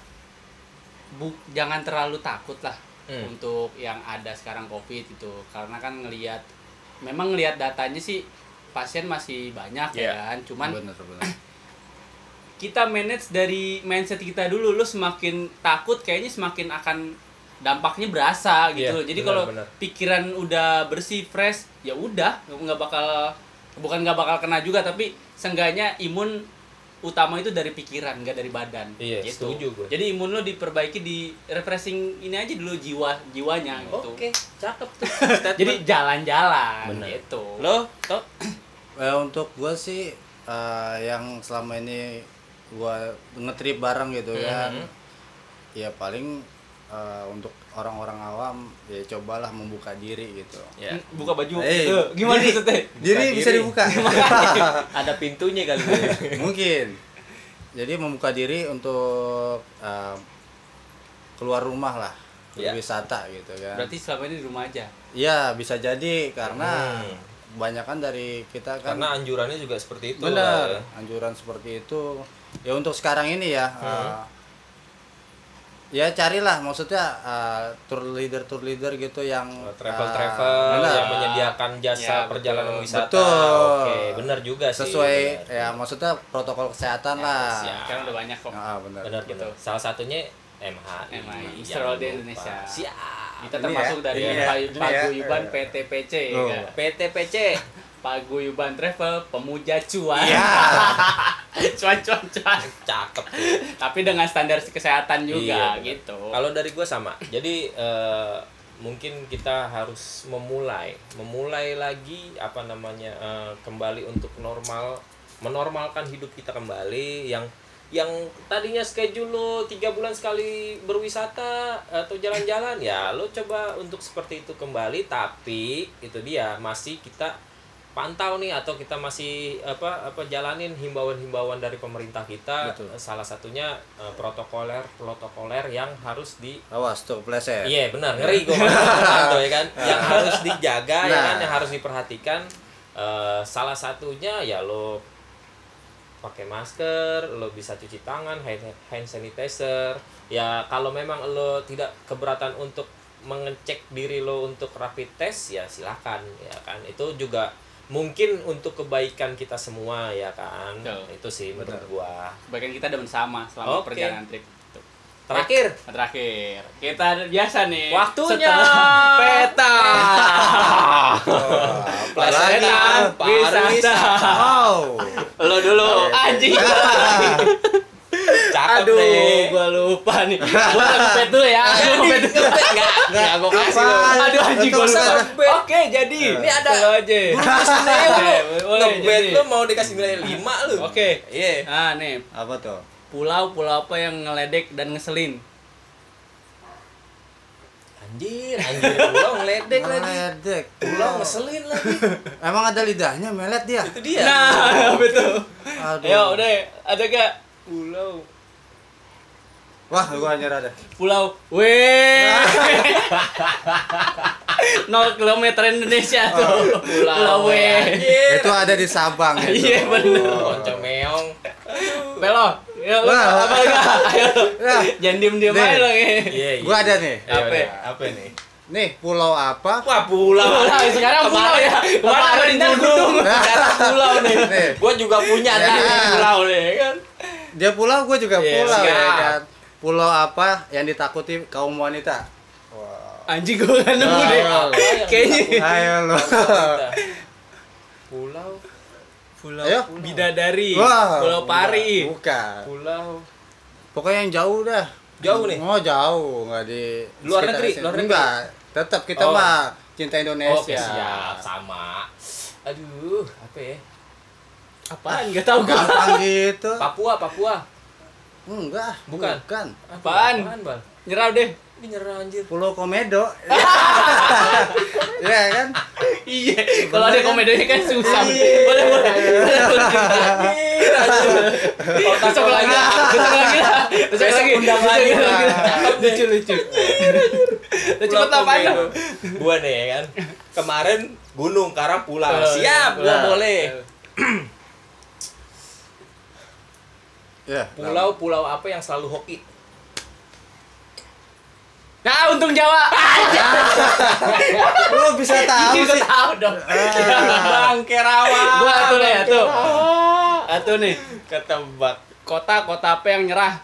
Speaker 1: bu, jangan terlalu takut lah
Speaker 2: Hmm.
Speaker 1: untuk yang ada sekarang covid itu, karena kan ngelihat, memang ngelihat datanya sih pasien masih banyak ya
Speaker 2: Iya.
Speaker 1: kan, cuman
Speaker 3: bener bener <clears throat>
Speaker 1: kita manage dari mindset kita dulu, lu semakin takut kayaknya semakin akan dampaknya berasa gitu.
Speaker 2: Iya,
Speaker 1: Jadi kalau pikiran udah bersih, fresh, ya udah nggak bakal bukan nggak bakal kena juga tapi seenggaknya imun utama itu dari pikiran nggak dari badan
Speaker 2: Iya,
Speaker 1: gitu.
Speaker 2: setuju gue.
Speaker 1: jadi imun lo diperbaiki di refreshing ini aja dulu jiwa jiwanya gitu
Speaker 2: oke cakep tuh <laughs>
Speaker 1: jadi jalan-jalan
Speaker 2: Benar.
Speaker 1: gitu
Speaker 2: lo toh <clears throat>
Speaker 3: Ya, untuk gue sih eh, yang selama ini gue ngetrip bareng gitu kan
Speaker 2: Mhm.
Speaker 3: ya paling eh, untuk orang-orang awam ya cobalah membuka diri gitu.
Speaker 2: Ya.
Speaker 1: Buka baju.
Speaker 3: Eh,
Speaker 1: Eh, gimana
Speaker 3: diri-
Speaker 1: maksudnya?
Speaker 3: diri
Speaker 2: Buka
Speaker 3: bisa
Speaker 2: diri.
Speaker 3: dibuka. <laughs> <laughs>
Speaker 2: Ada pintunya kali. Ini <laughs>
Speaker 3: mungkin. Jadi membuka diri untuk eh, keluar rumah lah
Speaker 2: Ya.
Speaker 3: berwisata gitu kan.
Speaker 1: Berarti selama ini di rumah aja?
Speaker 3: Ya bisa jadi karena
Speaker 2: Hmm.
Speaker 3: kebanyakan dari kita kan
Speaker 2: karena anjurannya juga seperti itu
Speaker 3: benar
Speaker 2: lah.
Speaker 3: anjuran seperti itu. Ya untuk sekarang ini ya
Speaker 2: Hmm.
Speaker 3: eh, ya carilah maksudnya uh, tour leader tour leader gitu yang
Speaker 2: travel
Speaker 3: uh,
Speaker 2: travel
Speaker 3: benar.
Speaker 2: yang menyediakan jasa
Speaker 1: Ya, betul.
Speaker 2: perjalanan wisata
Speaker 3: Betul.
Speaker 2: oke benar juga sih
Speaker 3: sesuai
Speaker 2: benar.
Speaker 3: ya maksudnya protokol kesehatan lah
Speaker 2: siap.
Speaker 1: Kan udah banyak kok.
Speaker 3: ah benar
Speaker 2: benar
Speaker 1: Gitu.
Speaker 2: salah satunya MHI
Speaker 1: MHI, Israel di. Indonesia.
Speaker 2: siap
Speaker 1: Kita termasuk
Speaker 3: ya,
Speaker 1: dari
Speaker 3: ini ya,
Speaker 1: Pag-
Speaker 3: ini ya.
Speaker 1: Paguyuban
Speaker 3: Eh.
Speaker 1: PTPC
Speaker 3: Oh. <laughs>
Speaker 1: Paguyuban Travel Pemuja Cuan.
Speaker 3: Iya. <laughs>
Speaker 1: cuan cuan cuan.
Speaker 2: cakep tuh
Speaker 1: Tapi dengan standar kesehatan juga
Speaker 2: Iya,
Speaker 1: gitu.
Speaker 2: Kalau dari gue sama. Jadi eh, mungkin kita harus memulai, memulai lagi apa namanya eh, kembali untuk normal, menormalkan hidup kita kembali yang yang tadinya schedule lo tiga bulan sekali berwisata atau jalan-jalan ya lo coba untuk seperti itu kembali tapi itu dia masih kita pantau nih atau kita masih apa apa jalanin himbauan-himbauan dari pemerintah kita
Speaker 3: Betul.
Speaker 2: salah satunya eh, protokoler protokoler yang harus di
Speaker 3: awas tuh pleset
Speaker 2: iya benar ngeri gue <laughs> ya kan? Yang harus dijaga ya kan?
Speaker 3: Nah.
Speaker 2: yang harus diperhatikan Eh, salah satunya ya lo pakai masker lo bisa cuci tangan hand, hand sanitizer. Ya kalau memang lo tidak keberatan untuk mengecek diri lo untuk rapid test ya silakan ya kan? Itu juga mungkin untuk kebaikan kita semua ya kan
Speaker 1: Betul.
Speaker 2: itu sih menurut
Speaker 3: Benar.
Speaker 2: gua
Speaker 1: Bagian kita udah bersama selama
Speaker 2: Oke.
Speaker 1: perjalanan trip.
Speaker 2: Terakhir
Speaker 1: Terakhir, kita biasa nih.
Speaker 2: Waktunya.
Speaker 1: setelah <laughs> <laughs> peta.
Speaker 2: pariwisata.
Speaker 1: wisata.
Speaker 3: wow
Speaker 1: Lo dulu, anjing. <laughs> Aduh,
Speaker 2: nih
Speaker 1: gua lupa nih. Gua ngepet dulu ya. Gua ngepet dulu.
Speaker 2: enggak enggak gua kasih?
Speaker 1: Aduh anjing gua
Speaker 3: Tetep
Speaker 1: lupa.
Speaker 2: ngepet.
Speaker 1: Oke, jadi
Speaker 2: Ini ada
Speaker 1: aja. Jadi.
Speaker 2: lu mau dikasih nilai 5 lu.
Speaker 1: Oke.
Speaker 2: Iya.
Speaker 1: Nah, nih,
Speaker 3: apa tuh
Speaker 1: pulau-pulau apa yang ngeledek dan ngeselin?
Speaker 2: Anjir, anjir pulau ngeledek lagi.
Speaker 3: Meledek.
Speaker 2: Pulau ngeselin lagi. <laughs>
Speaker 3: emang ada lidahnya melet dia
Speaker 2: Itu dia.
Speaker 1: Nah, <laughs> betul.
Speaker 3: Aduh.
Speaker 1: Ayo, udah, ada gak? Pulau.
Speaker 3: Wah gua nyerah deh
Speaker 1: Pulau Weh. <laughs> 0 kilometer Indonesia tuh. Pulau Weh.
Speaker 2: Anjir.
Speaker 3: itu ada di Sabang itu.
Speaker 1: Iya bener.
Speaker 2: Lonceng meong.
Speaker 1: Pelo. Ya lu
Speaker 3: Wah.
Speaker 1: apa enggak? <laughs> Ayo. Jangan diem-diem aja lo ya.
Speaker 2: Iya, iya.
Speaker 3: gua ada nih
Speaker 1: Apa?
Speaker 2: Apa nih?
Speaker 3: nih pulau apa
Speaker 2: Wah, pulau.
Speaker 1: Pulau, sekarang pulau ya. Kemarin
Speaker 2: Kemarin
Speaker 1: gunung. Sekarang <laughs> pulau nih.
Speaker 3: nih
Speaker 2: Gua juga punya
Speaker 3: Ya.
Speaker 2: nih.
Speaker 1: Pulau nih kan.
Speaker 3: dia pulau gua juga
Speaker 1: Iya,
Speaker 3: pulau ya kan pulau apa yang ditakuti kaum wanita Wah.
Speaker 1: Anjing gua kan nemu deh. <laughs> Kayaknya
Speaker 3: ayo lo
Speaker 2: Pulau.
Speaker 1: Pulau
Speaker 3: Ayo.
Speaker 1: Bidadari.
Speaker 3: Wah,
Speaker 1: Pulau Pari.
Speaker 3: bukan
Speaker 2: Pulau.
Speaker 3: pokoknya yang jauh dah
Speaker 2: Jauh nih?
Speaker 3: oh jauh nggak di
Speaker 2: Luar negeri,
Speaker 3: sini.
Speaker 2: luar negeri?
Speaker 3: enggak tetap kita
Speaker 2: Oh.
Speaker 3: mah cinta
Speaker 2: Oke,
Speaker 3: Indonesia
Speaker 2: siap. Sama. Aduh, apa ya?
Speaker 1: Apaan? Enggak tahu gua.
Speaker 3: gampang gitu
Speaker 2: Papua, Papua.
Speaker 3: Enggak
Speaker 2: Bukan.
Speaker 3: bukan
Speaker 1: Apaan?
Speaker 2: Apaan, Bal?
Speaker 1: Nyerah deh.
Speaker 2: Ini nyerah anjir.
Speaker 3: Pulau Komedo <laughs> Iya kan
Speaker 1: Iya, kalau ada komedinya kan susah.
Speaker 3: Iya.
Speaker 1: Boleh, boleh. Besok lagi lah, besok lagi lah. Besok lagi.
Speaker 2: undang lagi.
Speaker 1: Lucu, lucu. Lu cepet
Speaker 2: Pulau
Speaker 1: apaan
Speaker 2: Komedo.
Speaker 1: lu?
Speaker 2: Gua nih ya kan. Kemarin gunung, sekarang pulau.
Speaker 1: Oh,
Speaker 2: Siap,
Speaker 1: iya.
Speaker 2: gua
Speaker 3: Nah.
Speaker 2: boleh.
Speaker 3: Ya
Speaker 2: Pulau-pulau apa yang selalu hoki?
Speaker 1: Nah, untung Jawa. <laughs>
Speaker 3: Lu bisa <laughs> tahu sih
Speaker 1: tahu dong.
Speaker 2: Bangke Rawa.
Speaker 1: Gua tuh nih,
Speaker 2: Bangke
Speaker 1: tuh. Satu nih,
Speaker 2: Ketebak.
Speaker 1: kota-kota apa yang nyerah?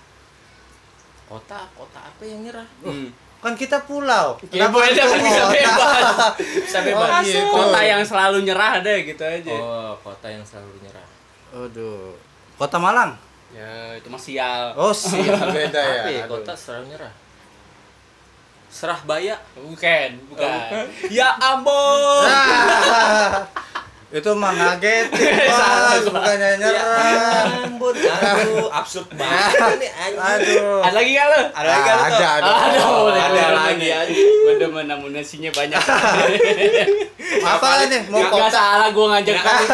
Speaker 2: Kota, kota apa yang nyerah?
Speaker 1: Hmm.
Speaker 3: Kan kita pulau
Speaker 1: Ya, boleh kan bisa bebas. <laughs> Bisa bebas.
Speaker 3: Oh, gitu.
Speaker 1: Kota yang selalu nyerah deh gitu aja.
Speaker 2: Oh, kota yang selalu nyerah.
Speaker 3: Aduh Kota Malang
Speaker 1: Ya, itu mah sial.
Speaker 3: Oh <laughs> sih beda ya
Speaker 2: Apa ya
Speaker 3: Aduh.
Speaker 2: kota selalu nyerah? Serah Baya.
Speaker 1: Bukan, bukan.
Speaker 2: Oh, Ya ampun. <laughs>
Speaker 3: Itu mah ngagetin <laughs>
Speaker 1: Salah,
Speaker 3: Mas Bukannya
Speaker 2: Ya
Speaker 3: nyerah
Speaker 2: ampun. Aduh, absurd banget anjing.
Speaker 3: Aduh
Speaker 1: Ada lagi nggak lo?
Speaker 2: Ada lagi kan,
Speaker 3: Ada ada
Speaker 1: Ada,
Speaker 2: ada
Speaker 1: boleh,
Speaker 2: lagi.
Speaker 1: Gue demen amunisinya banyak. <laughs>
Speaker 3: Apa nih mau
Speaker 1: Gak
Speaker 3: kota
Speaker 1: salah gue ngajak kamu.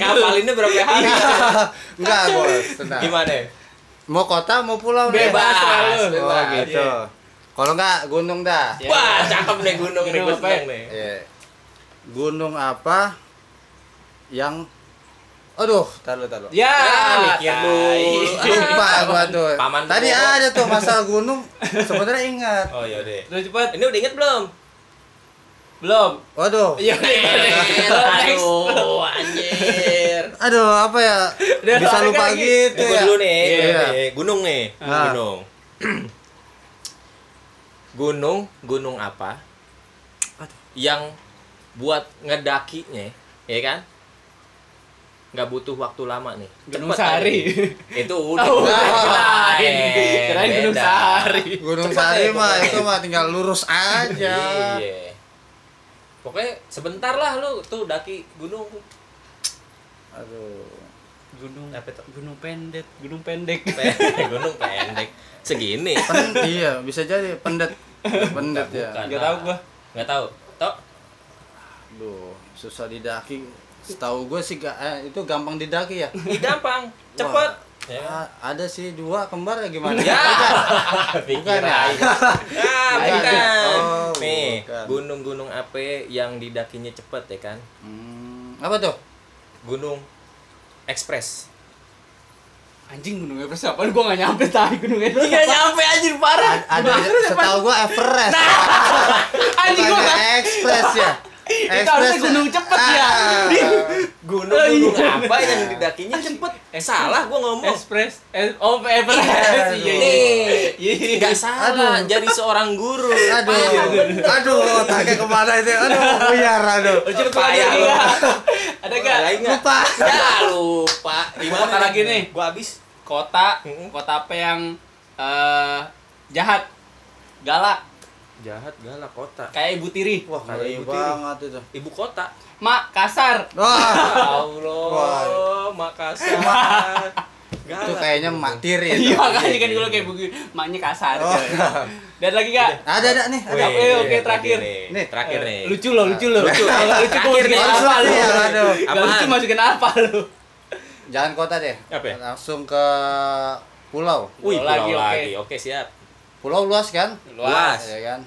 Speaker 2: Ngapalinnya berapa hari?
Speaker 3: Enggak bos tenang
Speaker 2: Gimana?
Speaker 3: Mau kota mau pulau?
Speaker 1: Bebas selalu.
Speaker 3: Oh gitu Kalau enggak gunung dah.
Speaker 2: Wah, cakep nih gunung nih,
Speaker 1: Gunung
Speaker 2: gue nih.
Speaker 3: Iya. Gunung apa yang Aduh, taruh taruh.
Speaker 1: Ya,
Speaker 2: Ya, mikir dulu. <laughs>
Speaker 3: Lupa gua tuh.
Speaker 2: Paman
Speaker 3: Tadi
Speaker 2: Bobo.
Speaker 3: ada tuh masalah gunung. <laughs> Sebenarnya ingat.
Speaker 2: Oh iya deh.
Speaker 1: Udah cepet.
Speaker 2: Ini udah inget belum?
Speaker 1: Belum.
Speaker 3: Waduh.
Speaker 1: Iya. <laughs> Next.
Speaker 2: Aduh, anjir.
Speaker 3: Aduh, apa ya?
Speaker 1: Udah,
Speaker 3: Bisa lupa
Speaker 1: lagi.
Speaker 3: gitu ya.
Speaker 2: dulu nih,
Speaker 3: Iya.
Speaker 2: gua nih. gunung nih,
Speaker 3: Ah.
Speaker 2: gunung. <clears throat> gunung, gunung apa? Yang buat ngedakinya, ya kan? Nggak butuh waktu lama nih.
Speaker 1: Gunung
Speaker 2: Cepet aja. Itu <laughs> udah.
Speaker 1: Oh,
Speaker 3: Nah,
Speaker 1: kirain. Gunung. Sahari.
Speaker 3: Gunung
Speaker 2: Cepet
Speaker 3: Sari
Speaker 2: deh,
Speaker 3: mah itu mah tinggal lurus aja.
Speaker 2: Iya. Pokoknya sebentar lah lu tuh daki gunung.
Speaker 3: Aduh.
Speaker 1: Gunung
Speaker 2: Apa tuh?
Speaker 1: Gunung pendek, gunung pendek. <laughs>
Speaker 2: gunung pendek. Segini.
Speaker 3: Pen iya, bisa jadi pendet. Pendet ya.
Speaker 2: Bukan.
Speaker 1: Gak tahu gua.
Speaker 2: Nggak tahu. Tok.
Speaker 3: Aduh, susah didaki. Setahu gue sih ga- eh, itu gampang didaki ya.
Speaker 2: Gampang, cepet.
Speaker 3: Wah,
Speaker 2: Ya.
Speaker 3: a- ada sih dua kembar ya gimana?
Speaker 2: Ya.
Speaker 3: Bukan ya? <laughs> <laughs>
Speaker 2: Ah,
Speaker 3: Bukan.
Speaker 2: bukan.
Speaker 3: Oh,
Speaker 2: Nih, gunung-gunung apa yang didakinya cepet ya kan?
Speaker 3: Hmm, apa tuh?
Speaker 2: Gunung Express.
Speaker 1: Anjing gunung Everest apa? Gua gak nyampe tadi gunung Everest.
Speaker 2: Nggak nyampe anjir parah.
Speaker 3: A- <laughs> ada setahu gue Everest.
Speaker 1: Anjing gua
Speaker 3: Express ya.
Speaker 1: Itu harusnya gunung cepet ya.
Speaker 2: Gunung-gunung apa yang didakinya cepet? Eh salah gua ngomong.
Speaker 1: Express. Eh, oh Everest. Iya, iya.
Speaker 2: Nih,
Speaker 1: Iya.
Speaker 2: nggak salah.
Speaker 3: Aduh.
Speaker 2: Jadi seorang guru.
Speaker 3: Aduh, aduh, otaknya ke mana itu? Aduh, buyar, aduh.
Speaker 1: Cepet
Speaker 2: Payah
Speaker 1: lagi
Speaker 2: lu.
Speaker 1: ya. Ada gak?
Speaker 2: Nggak?
Speaker 3: Lupa.
Speaker 2: Ya lupa.
Speaker 1: Kota lagi nih.
Speaker 2: Gua habis.
Speaker 1: Kota,
Speaker 2: Mm-mm.
Speaker 1: kota apa yang eh, jahat, galak,
Speaker 2: Jahat galak kota.
Speaker 1: kayak Ibu Tiri.
Speaker 3: Wah,
Speaker 2: Kayak
Speaker 3: ngeri
Speaker 2: ibu tiri.
Speaker 3: banget itu.
Speaker 2: Ibu kota.
Speaker 1: Mak, kasar.
Speaker 3: Wah, <laughs>
Speaker 2: Allah,
Speaker 3: Wah.
Speaker 2: Makassar. <laughs>
Speaker 3: itu kayaknya mak tiri
Speaker 1: Iya,
Speaker 3: itu.
Speaker 1: makanya kan dulu kayak begitu. Maknya kasar.
Speaker 3: Oh.
Speaker 1: Dan lagi gak?
Speaker 3: Ada ada nih, ada.
Speaker 1: Oke, oke, terakhir.
Speaker 2: Nih, terakhir nih.
Speaker 1: Lucu loh, lucu loh.
Speaker 2: Lucu.
Speaker 1: Kalau lucu
Speaker 2: Terakhir
Speaker 1: masukin
Speaker 2: nih.
Speaker 1: apa lu?
Speaker 3: Iya,
Speaker 2: Apaan?
Speaker 1: lucu masukin apa lu?
Speaker 3: Jangan kota deh.
Speaker 2: Apa ya?
Speaker 3: Langsung ke pulau.
Speaker 2: Wih,
Speaker 1: Pulau
Speaker 2: pulau
Speaker 1: lagi,
Speaker 2: lagi.
Speaker 1: oke.
Speaker 2: Oke, siap.
Speaker 3: Pulau luas kan?
Speaker 2: Luas.
Speaker 3: Ya kan?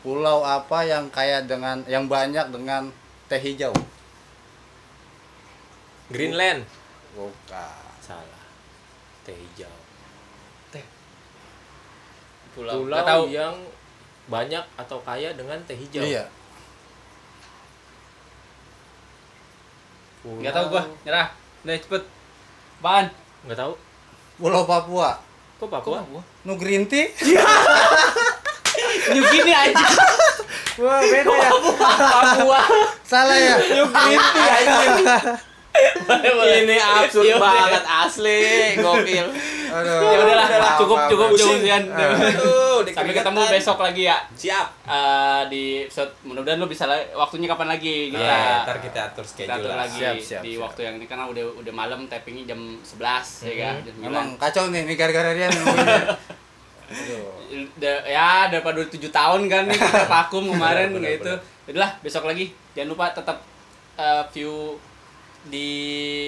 Speaker 3: Pulau apa yang kaya dengan yang banyak dengan teh hijau?
Speaker 2: Greenland.
Speaker 3: Bukan.
Speaker 2: Salah. Teh hijau.
Speaker 1: Pulau.
Speaker 2: Pulau
Speaker 1: Gak tahu.
Speaker 2: yang banyak atau kaya dengan teh hijau.
Speaker 3: Iya.
Speaker 2: Pulau...
Speaker 1: Gak tahu gua, nyerah. Udah cepet. Apaan?
Speaker 2: Nggak tahu.
Speaker 3: Pulau Papua.
Speaker 2: Kok Papua?
Speaker 3: Nu green tea? <laughs>
Speaker 1: New Guinea aja. <laughs>
Speaker 3: Wah, beda ya.
Speaker 1: Papua.
Speaker 3: Salah ya?
Speaker 1: New Guinea aja. Boleh, boleh.
Speaker 2: Ini absurd
Speaker 1: Iya, udah.
Speaker 2: banget asli, gokil.
Speaker 3: Aduh.
Speaker 1: Ya udahlah, cukup cukup cukup sekian. Sampai ketemu besok lagi ya.
Speaker 2: Siap.
Speaker 1: Eh, di episode mudah-mudahan lu bisa waktunya kapan lagi kita
Speaker 2: Ya, ntar kita atur
Speaker 1: kita
Speaker 2: schedule
Speaker 1: atur
Speaker 2: lah.
Speaker 1: lagi
Speaker 3: Siap, siap,
Speaker 1: di
Speaker 3: siap.
Speaker 1: waktu yang ini karena udah udah malam tappingnya jam 11 ya kan 9.
Speaker 3: Emang kacau nih, ini gara-gara dia. <laughs>
Speaker 1: Da- ya daripada 7 tahun kan nih kita <laughs> vakum kemarin
Speaker 2: benar,
Speaker 1: gitu. Udahlah besok lagi jangan lupa tetap eh, view di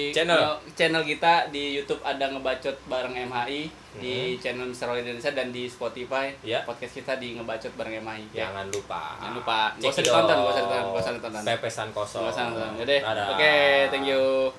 Speaker 2: Channel.
Speaker 1: channel kita di YouTube ada ngebacot bareng MHI di channel Mr. Roy Indonesia dan di Spotify
Speaker 2: Ya.
Speaker 1: podcast kita di ngebacot bareng MHI. Ya.
Speaker 2: Jangan lupa.
Speaker 1: Jangan lupa. Usah ditonton,
Speaker 2: dong.
Speaker 1: nggak usah ditonton, nggak usah ditonton.
Speaker 2: Pepesan kosong.
Speaker 1: Nggak usah.
Speaker 2: Dadah.
Speaker 1: Oke, thank you.